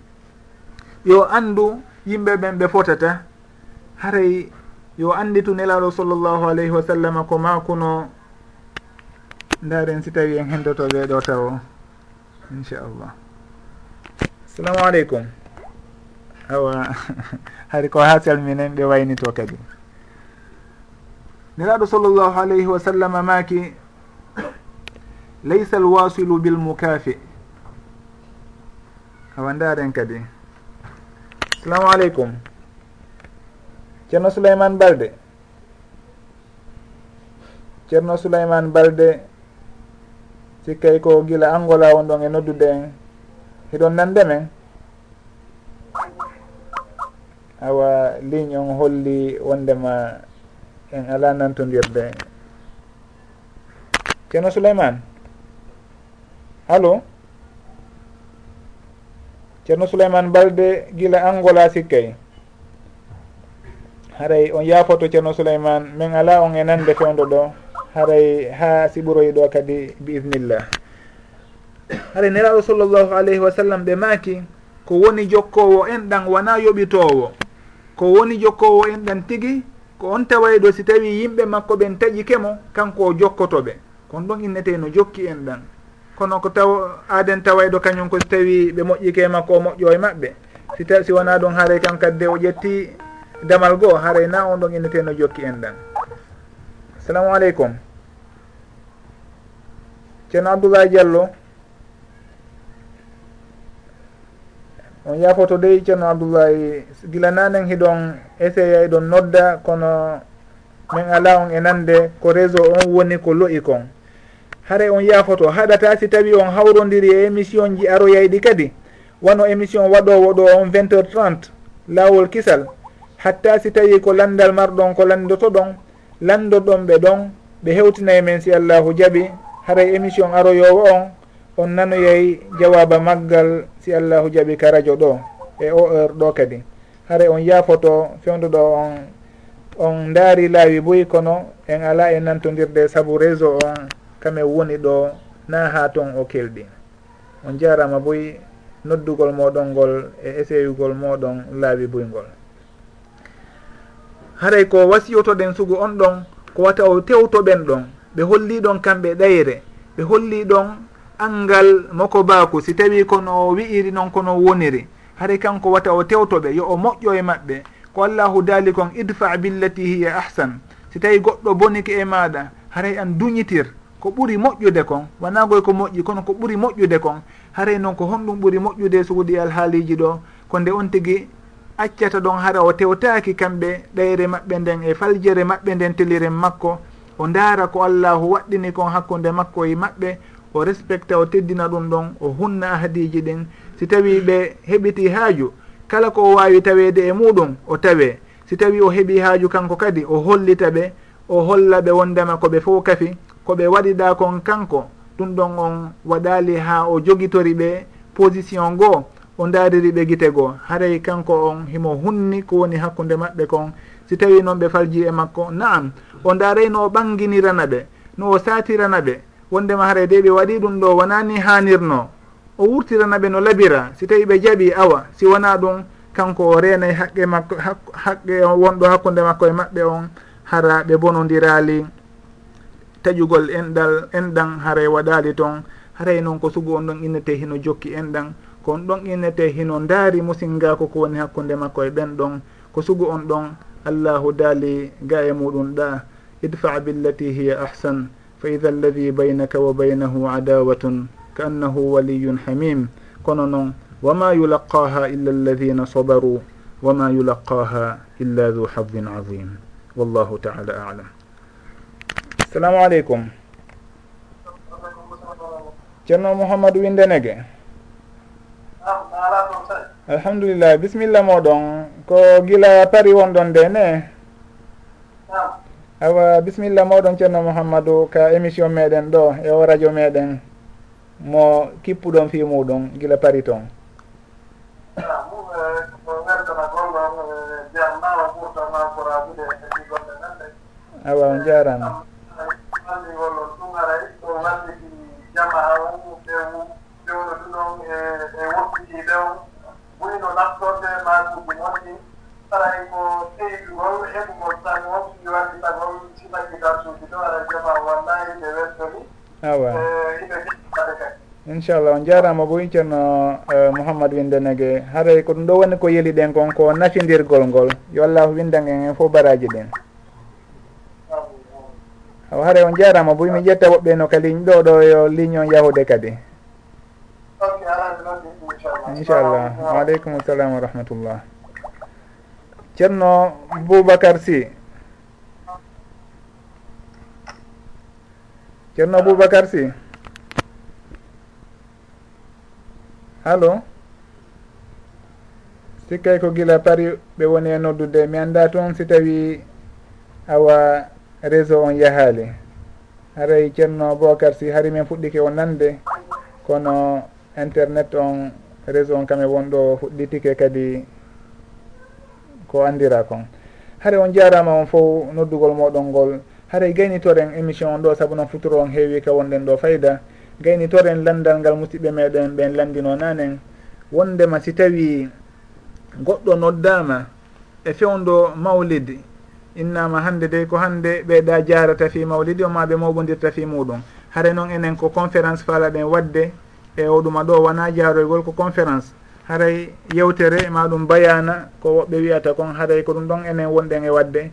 Yo andu yimɓe ɓen ɓe fotata haray yo anditu nelaɗo sallllahu alayhi wa sallam ko makuno ndaren si tawi en hendoto ɓeɗo tawo inchallah. Assalamu aleykum. Awa hari ko ha salminen ɓe waynito kadi. Nelaɗo sallllahu alayhi wa sallam maki laysa alwasilu bilmukafi awa ndaren kadi. Assalamu aleykum. ceerno souleyman balde. Ceerno souleyman balde sikkay ko gila angola on ɗon e noddude en hiɗon nande men? Awa ligne on holli wondema en ala nantodirde ceerno souleyman allo ceerno souleyman balde gila angola sikkay? haray on yaafoto ceerno souleyman min ala on e nande fewdo ɗo haray ha siɓoroyi ɗo kadi bi idnillah haray neraɗo sallllahu alayhi wa sallam ɓe maaki ko woni jokkowo en ɗan wona yoɓitowo. Ko woni jokkowo en ɗan tigi ko on tawayɗo si tawi yimɓe makko ɓen taƴi kemo kanko o jokkotoɓe kon ɗon innete no jokki en ɗan kono ko taw aaden tawayɗo kañum ko si tawi ɓe moƴƴike makko o moƴƴo e maɓɓe. Si taw si wona ɗon haaray kan kadde o ƴetti damal goo haray na on ɗon inneteno jokki en ɗan. Assalamu aleykum. Ceerno abdoulaye diallo. On yafoto dey ceerno abdoullahi gila nanen hiɗon essayé ɗon nodda kono min ala on e nande ko réseau on woni ko lo'i kon. Haray on yafoto haɗata si tawi on hawrodiri e émission ji aroyayɗi kadi? Wano émission waɗowo ɗo on 20 heures 30 lawol kisal. hatta si tawi ko landal marɗon ko landoto ɗon landoɗon ɓe ɗon ɓe hewtinayi men si allahu jaaɓi haray émission aroyowo on on nanoyey jawaba maggal si allahu jaaɓi ka radio ɗo e o heure ɗo kadi. Haray on yaafoto fewdoɗo on on daari laawi boyi kono en ala e nantodirde saabu réseau on kamen woni ɗo na ha toon o kelɗi on jarama boyi noddugol moɗon ngol e essayugol moɗon laawi boygol haray ko wasiyotoɗen sugu on ɗon ko wata o tewtoɓen ɗon ɓe holli ɗon kamɓe ɗayre ɓe holli ɗon angal moko baku si tawi kono o wi'iri noon kono woniri. Haray kanko wata o tewtoɓe yo o moƴƴo e maɓɓe. Ko allahu daali kon idfa billati hiya ahsan. Si tawi goɗɗo bonike e maɗa haray an duñitir. Ko ɓuuri moƴƴude kon wonagoy ko moƴƴi kono ko ɓuuri moƴƴude kon. Haray noon ko honɗum ɓuuri moƴƴude suguɗi alhaaliji ɗo ko nde on tigui accata ɗon hara o tewtaki kamɓe ɗayre maɓɓe nden e faljere maɓɓe nden teliren makko. O ndaara ko allahu waɗɗini kon hakkude makko e maɓɓe. O respecta o teddina ɗum ɗon o hunna ahadiji ɗin. Si tawi ɓe heɓiti haaju kala ko o wawi tawede e muɗum o tawe. Si tawi o heeɓi haaju kanko kadi o hollita ɓe o holla ɓe wondema koɓe fof kafi koɓe waɗiɗa kon kanko. Ɗum ɗon on waɗali ha o jogitori ɓe position goo o daaririɓe gite goo. Haray kanko on himo hunni ko woni hakkude maɓɓe kon si tawi noon ɓe falji e makko naam o daaray no o ɓanginirana ɓe no o satirana ɓe. Wondema haray de ɓe waɗi ɗum ɗo wonani hanirno o wurtirana ɓe no labira. Si tawi ɓe jaɓi awa si wona ɗum kanko o renay haqqe makko haqqe wonɗo hakkude makko e maɓɓe on hara ɓe bonodirali taƴugol enɗal enɗan haray waɗali toon haray noon ko sugu on ɗon innete hino jokki enɗan. kon ɗon innete hino ndaari musingako ko woni hakkunde makko e ɓen ɗon. Ko sugu on ɗon allahu daali ga e muɗum ɗa. Idfa billati hiya ahsan fa ida alladi baynaka wa baynahu adawatun ka annahu waliyun hamim. Kono noon wama yulaqaha illa alladina sabaru wama yulaqaha illa du hadin adim wallahu taala alam. Assalamu aleykum ceerno mouhamadou windenege alhamdulillah bisimilla moɗon. Ko gila pari wonɗon nde ne? Awa bisimilla moɗon ceerno mouhammadou ka émission meɗen ɗo e o radio meɗen. Mo kippuɗon fi muɗum gila pari toon awa on jarama tew ɓurino naftorde maaɗum woni aray ko teygol heɓugol tagol ɗi tagol tagol sinagidasuji ɗo aray jama wallahi ɓe weltori awa. E, ɓe ɓaɗe kadi inchallah on jarama boyi ceerno e, mouhammad windenege haray ko ɗum ɗo woni ko yeli ɗen kon ko nafidirgol ngol. Yo allahu windangen hen fof baraji ɗen. Aw haray on jarama boyi mi ƴetta woɓɓe no ka ligne ɗo ɗo yo ligne on yahude kadi. inchallah waaleykum salam wa rahmatullah. Ceerno boubacar sy. Ceerno boubacar sy. Allo? Sikkay ko gila pari ɓe woni e noddude. Mi annda toon si tawi awa réseau on yahaali. Haray ceerno boubacar sy hari min fuɗɗike o nande kono internet on raison kam e wonɗo fuɗɗitike kadi ko andira kon. Haare on jarama on fo noddugol moɗon ngol. Haara gaynitoren émission on ɗo saabu noon futuro on heewi ka wonɗen ɗo fayida gaynitoren landal ngal musidɓe meɗen ɓen landino nanen. Wondema si tawi goɗɗo noddama e fewndo mawlid innama hande de ko hande ɓeeɗa jarata fi mawlidi o ma ɓe mawɓodirta fi muɗum. Haare noon enen ko conférence faala ɗen wadde e oɗuma ɗo wona jaaroygol ko conférence. Haray yewtere e maɗum bayana ko woɓɓe wiyata kon haray ko ɗum ɗon enen wonɗen e wadde.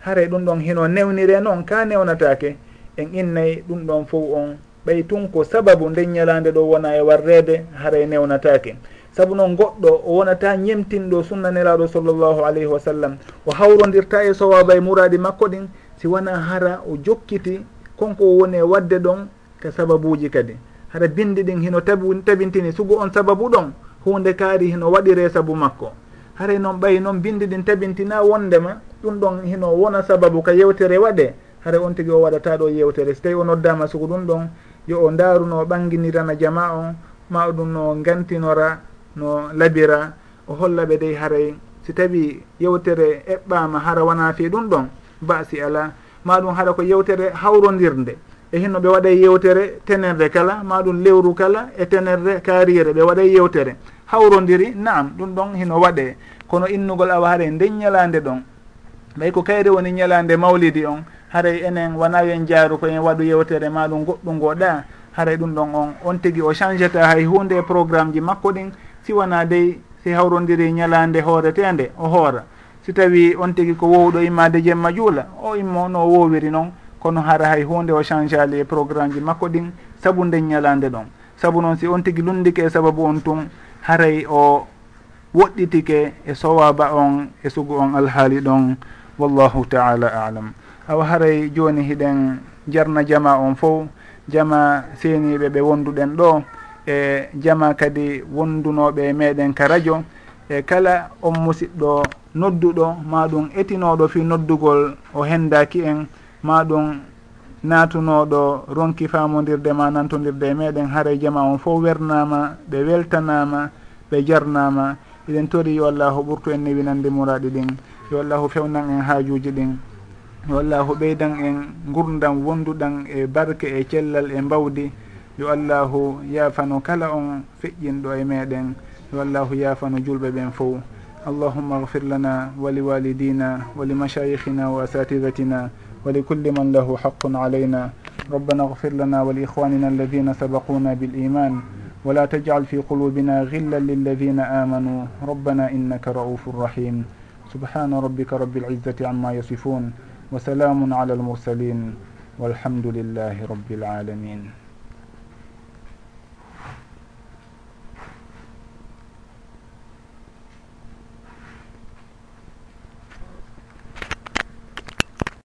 Haray ɗum ɗon hino newnire noon ka newnatake. En innayi ɗum ɗon fof on ɓay tun ko sababu nden ñalande ɗo wona e warrede haray newnatake. Saabu noon goɗɗo o wonata ñemtinɗo sunnanelaɗo sallllahu alayhi wa sallam. O hawrodirta e sowaba e muradi makko ɗin si wona hara o jokkiti konko o woni e wadde ɗon ka sababuji kadi. haɗa bindi ɗin hino tabi tabintini sugu on sababu ɗon hunde kaari hino waɗire sabu makko. Haray noon ɓayi noon bindi ɗin tabintina wondema ɗum ɗon hino wona sababu ka yewtere waɗe. Hara on tigi o waɗata ɗo yewtere so tawi o noddama sugu ɗum ɗon yo o daruno ɓanginirana jama on ma ɗum no gantinora no labira o holla ɓe dey haray si tawi yewtere eɓɓama hara wona fi ɗum ɗon basi ala ma ɗum haɗa ko yewtere hawrodirde e hinno ɓe waɗay yewtere tenere kala ma ɗum lewru kala e tenere kaarire ɓe waɗay yewtere. Hawrodiri naam ɗum ɗon hino waɗe. Kono innugol awa haare nden ñalande ɗon. Ɓay ko kayri woni ñalande mawlidi on haray enen wona yen jaaru ko en waɗu yewtere ma ɗum goɗɗum goɗa haray ɗum ɗon on. On tigui o change ta hay hunde e programme ji makko ɗin si wona dey si hawrodiri ñalande hooretende o hoora. Si tawi on tigui ko wowɗo immade jemma juula o immo no wowiri noon kono hara hay hunde o change ali e programme ji makko ɗin saabu nden ñalande ɗon. Saabu noon si on tigui lundike e sababu on tun haray o woɗɗitike e sowaba on e sugu on alhaali ɗon wallahu taala alam. Awa haray joni hiɗen jarna jama on fo jama seniɓe ɓe wonduɗen ɗo e jama kadi wondunoɓe meɗen ka radio e kala on musidɗo nodduɗo ma ɗum etinoɗo fi noddugol o hendaki en ma ɗum natunoɗo ronki famodirde ma nantodirde e meɗen haara jama on fof wernama ɓe weltanama ɓe jarnama. Eɗen tori yo allahu ɓurtu en newinande muraɗi ɗin. Yo allahu fewnan en haajuji ɗin. Yo allahu ɓeydan en gurdam wonduɗan e barke e cellal e mbawdi. Yo allahu yaafano kala on feƴƴinɗo e meɗen. Yo allahu yaafano julɓe ɓen fo allahumma gfir lana wa liwalidina wa limashayihina wa asatidatina ولكل من له حق علينا. ربنا اغفر لنا ولإخواننا الذين سبقونا بالإيمان. ولا تجعل في قلوبنا غلا للذين آمنوا. ربنا إنك رؤوف رحيم. سبحان ربك رب العزة عما يصفون. وسلام على المرسلين. والحمد لله رب العالمين.